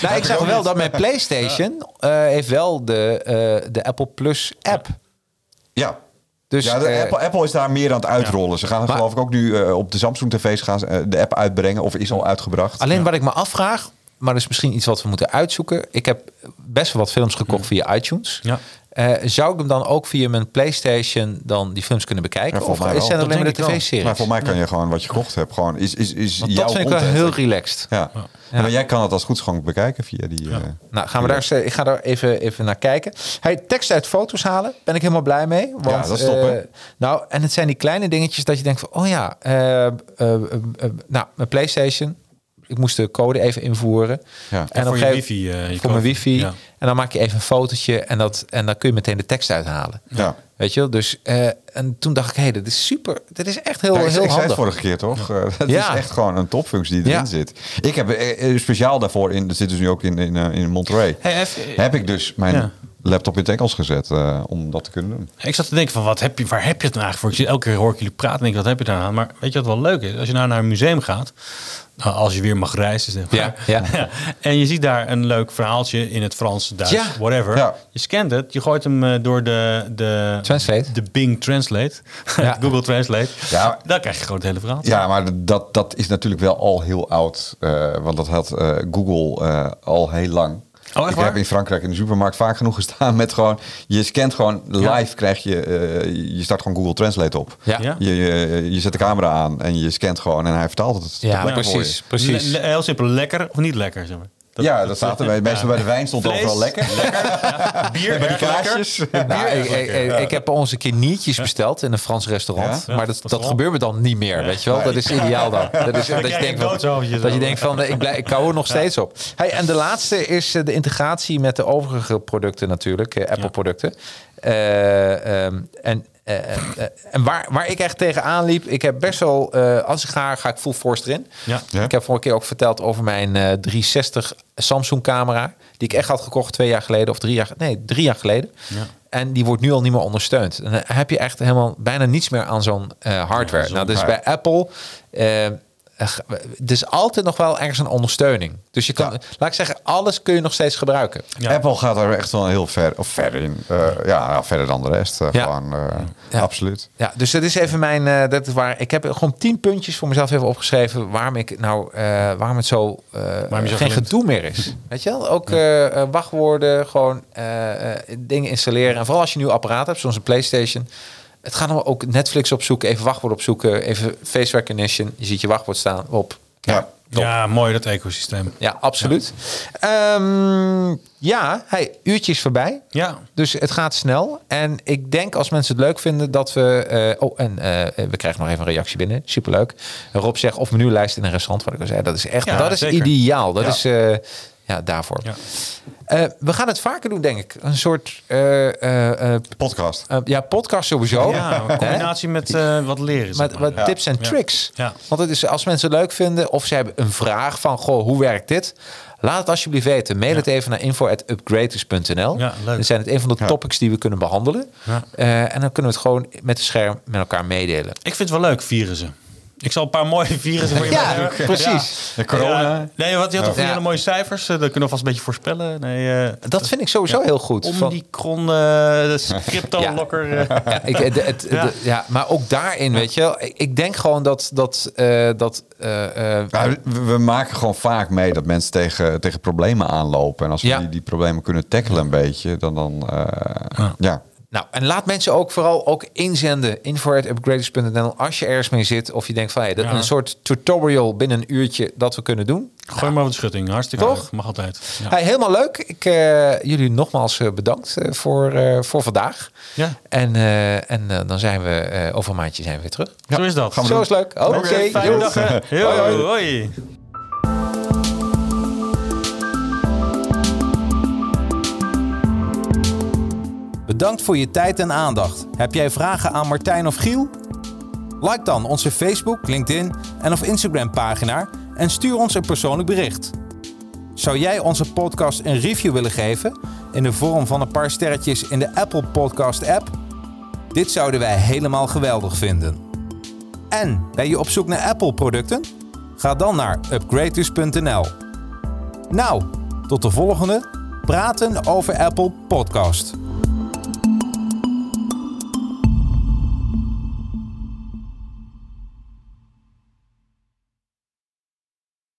Nou, ik zag wel dat mijn PlayStation eh, heeft wel de, eh, de Apple Plus app. ja. Dus ja, de eh, Apple, Apple is daar meer aan het uitrollen. Ze gaan Maar- geloof ik ook nu eh, op de Samsung tv's gaan eh, de app uitbrengen. Of is al uitgebracht. alleen wat ik me afvraag, maar dat is misschien iets wat we moeten uitzoeken. Ik heb best wel wat films gekocht via iTunes. Ja. Eh, zou ik hem dan ook via mijn PlayStation dan die films kunnen bekijken? Ja, of mij is het wel. alleen maar Dat de tv-series? Maar voor mij kan je gewoon wat je gekocht hebt, gewoon is, is, is Want jouw dat vind ik wel heel relaxed. Ja. Ja, Maar jij kan het als goed gewoon bekijken via die. eh, Nou, gaan we daar, eens, eh, ik ga daar even, even naar kijken. Hey, tekst uit foto's halen, ben ik helemaal blij mee. Want, Ja, dat is top, eh, nou, en het zijn die kleine dingetjes dat je denkt van, oh ja, nou, mijn PlayStation. Ik moest de code even invoeren. Ja. En voor op je een wifi, je voor mijn wifi. Ja. En dan maak je even een fotootje en, dat, en dan kun je meteen de tekst uithalen. Ja. Weet je wel? Dus, eh, en toen dacht ik, hé, hey, dit is super. Dit is echt heel, Ja, ik, heel ik zei het handig. vorige keer toch? Eh, *laughs* Het Ja. is echt gewoon een topfunctie die erin Ja. zit. Ik heb eh, eh, speciaal daarvoor in, dat zit dus nu ook in, in, in Monterey. Hey, even- heb ik dus mijn Ja. Laptop in het Engels gezet eh, om dat te kunnen doen. Ik zat te denken van, wat heb je, waar heb je het nou eigenlijk voor? Ik zie elke keer hoor ik jullie praten en denk, wat heb je daar aan? Maar weet je wat wel leuk is? Als je nou naar een museum gaat, nou, als je weer mag reizen, zeg maar. Ja, *laughs* ja. en je ziet daar een leuk verhaaltje in het Frans, Duits, Ja. whatever. Ja. Je scant het, je gooit hem eh, door de, de, Translate. de Bing Translate, Ja. *laughs* Google Translate. Ja. Dan krijg je gewoon het hele verhaal. Ja, maar dat, dat is natuurlijk wel al heel oud. eh, want dat had Google eh, al heel lang. Oh, ik waar? heb in Frankrijk in de supermarkt vaak genoeg gestaan met gewoon... Je scant gewoon live, krijg je... eh, je start gewoon Google Translate op. Ja. Ja. Je, je, je zet de camera aan en je scant gewoon en hij vertaalt het. Ja, precies. precies. Le- le- heel simpel, lekker of niet lekker, zeg maar. Ja, dat staat er. bij- Meestal bij de wijn stond het Vlees, overal lekker. *laughs* Bier, Bij lekker. Nou, ik, ik, ik, ik heb ons een keer niertjes besteld in een Frans restaurant. Ja? Maar dat, dat gebeurt me dan niet meer, weet je wel. Dat is ideaal dan. *laughs* Dat, is, dat, je denkt van, dat je denkt van, ik, blijf, ik hou er nog steeds op. Hey, en de laatste is eh, de integratie met de overige producten natuurlijk. eh, Apple producten. Eh, ehm, en eh, eh, eh, en waar, waar ik echt tegenaan liep, ik heb best wel, eh, als ik ga, ga ik full force erin. Ja. Ja. Ik heb vorige keer ook verteld over mijn eh 360 Samsung camera. Die ik echt had gekocht twee jaar geleden of drie jaar, nee, drie jaar geleden. Ja. En die wordt nu al niet meer ondersteund. En dan heb je echt helemaal bijna niets meer aan zo'n eh, hardware. nou, dus bij Apple. Er is altijd nog wel ergens een ondersteuning. Dus je kan, Ja. laat ik zeggen, alles kun je nog steeds gebruiken. Ja. Apple gaat er echt wel heel ver, of verder in. Eh, ja, nou, verder dan de rest. eh, Ja. Gewoon, eh, Ja. absoluut. Ja, dus dat is even mijn. eh, dat is waar ik heb gewoon tien puntjes voor mezelf even opgeschreven. waarom ik nou. eh, waarom het zo. eh, je zo geen gedoe meer is. *laughs* Weet je wel? Ook wachtwoorden, gewoon eh, eh, dingen installeren. En vooral als je een nieuw apparaat hebt, zoals een PlayStation. Het gaat dan ook Netflix opzoeken, even wachtwoord opzoeken, even face recognition. Je ziet je wachtwoord staan op. Ja. Ja, mooi dat ecosysteem. Ja, absoluut. Ja, ja hey, uurtje is voorbij. Ja, Dus het gaat snel. En ik denk als mensen het leuk vinden dat we. eh, oh, en eh, we krijgen nog even een reactie binnen. Superleuk. Rob zegt of menulijst in een restaurant. Wat ik al zei, dat is echt. Ja, dat is zeker. ideaal. Dat Ja. is. eh, ja, daarvoor. Ja. Eh, we gaan het vaker doen, denk ik. Een soort. eh, eh, eh, Podcast. ja, podcast sowieso. ja combinatie met eh, wat leren. Met maar. wat Ja. tips en Ja. tricks. Ja. Want het is als mensen het leuk vinden of ze hebben een vraag van goh, hoe werkt dit? Laat het alsjeblieft weten. Mail het even naar info@upgraders.nl. Ja, leuk. Dan zijn het een van de Ja. topics die we kunnen behandelen. Ja. Eh, en dan kunnen we het gewoon met de scherm met elkaar meedelen. Ik vind het wel leuk, virussen. Ik zal een paar mooie virussen voor je Ja, maken. precies. De corona. Ja. Nee, wat je had toch die Ja. hele mooie cijfers? Eh, Dat kunnen we vast een beetje voorspellen. Nee, eh, Dat vind ik sowieso heel goed. Van- Omnicron, eh *laughs* crypto Ja. locker. eh. ja, ik, het, het- Ja. de- ja, maar ook daarin, weet je wel. Ik, ik denk gewoon dat... dat, eh, dat eh, eh, Nou, we, we maken gewoon vaak mee dat mensen tegen, tegen problemen aanlopen. En als we Ja. die, die problemen kunnen tackelen een beetje, dan... dan eh, ja. Nou, en laat mensen ook vooral ook inzenden. info.upgraders.nl als je ergens mee zit. Of je denkt van, hey, dat Ja. een soort tutorial binnen een uurtje dat we kunnen doen. Gooi maar op de schutting. Hartstikke Toch? leuk. Mag altijd. Ja. Hey, helemaal leuk. Ik, eh, jullie nogmaals eh, bedankt eh, voor, voor vandaag. Ja. En, en dan zijn we over een maandje zijn we weer terug. Zo is dat. Gaan we Zo doen. is leuk. Oké, fijne dag. hè. Yo, Hoi, hoi. hoi. Bedankt voor je tijd en aandacht. Heb jij vragen aan Martijn of Giel? Like dan onze Facebook, LinkedIn en of Instagram pagina en stuur ons een persoonlijk bericht. Zou jij onze podcast een review willen geven in de vorm van een paar sterretjes in de Apple Podcast app? Dit zouden wij helemaal geweldig vinden. En ben je op zoek naar Apple producten? Ga dan naar upgraders.nl. Nou, tot de volgende Praten over Apple podcast.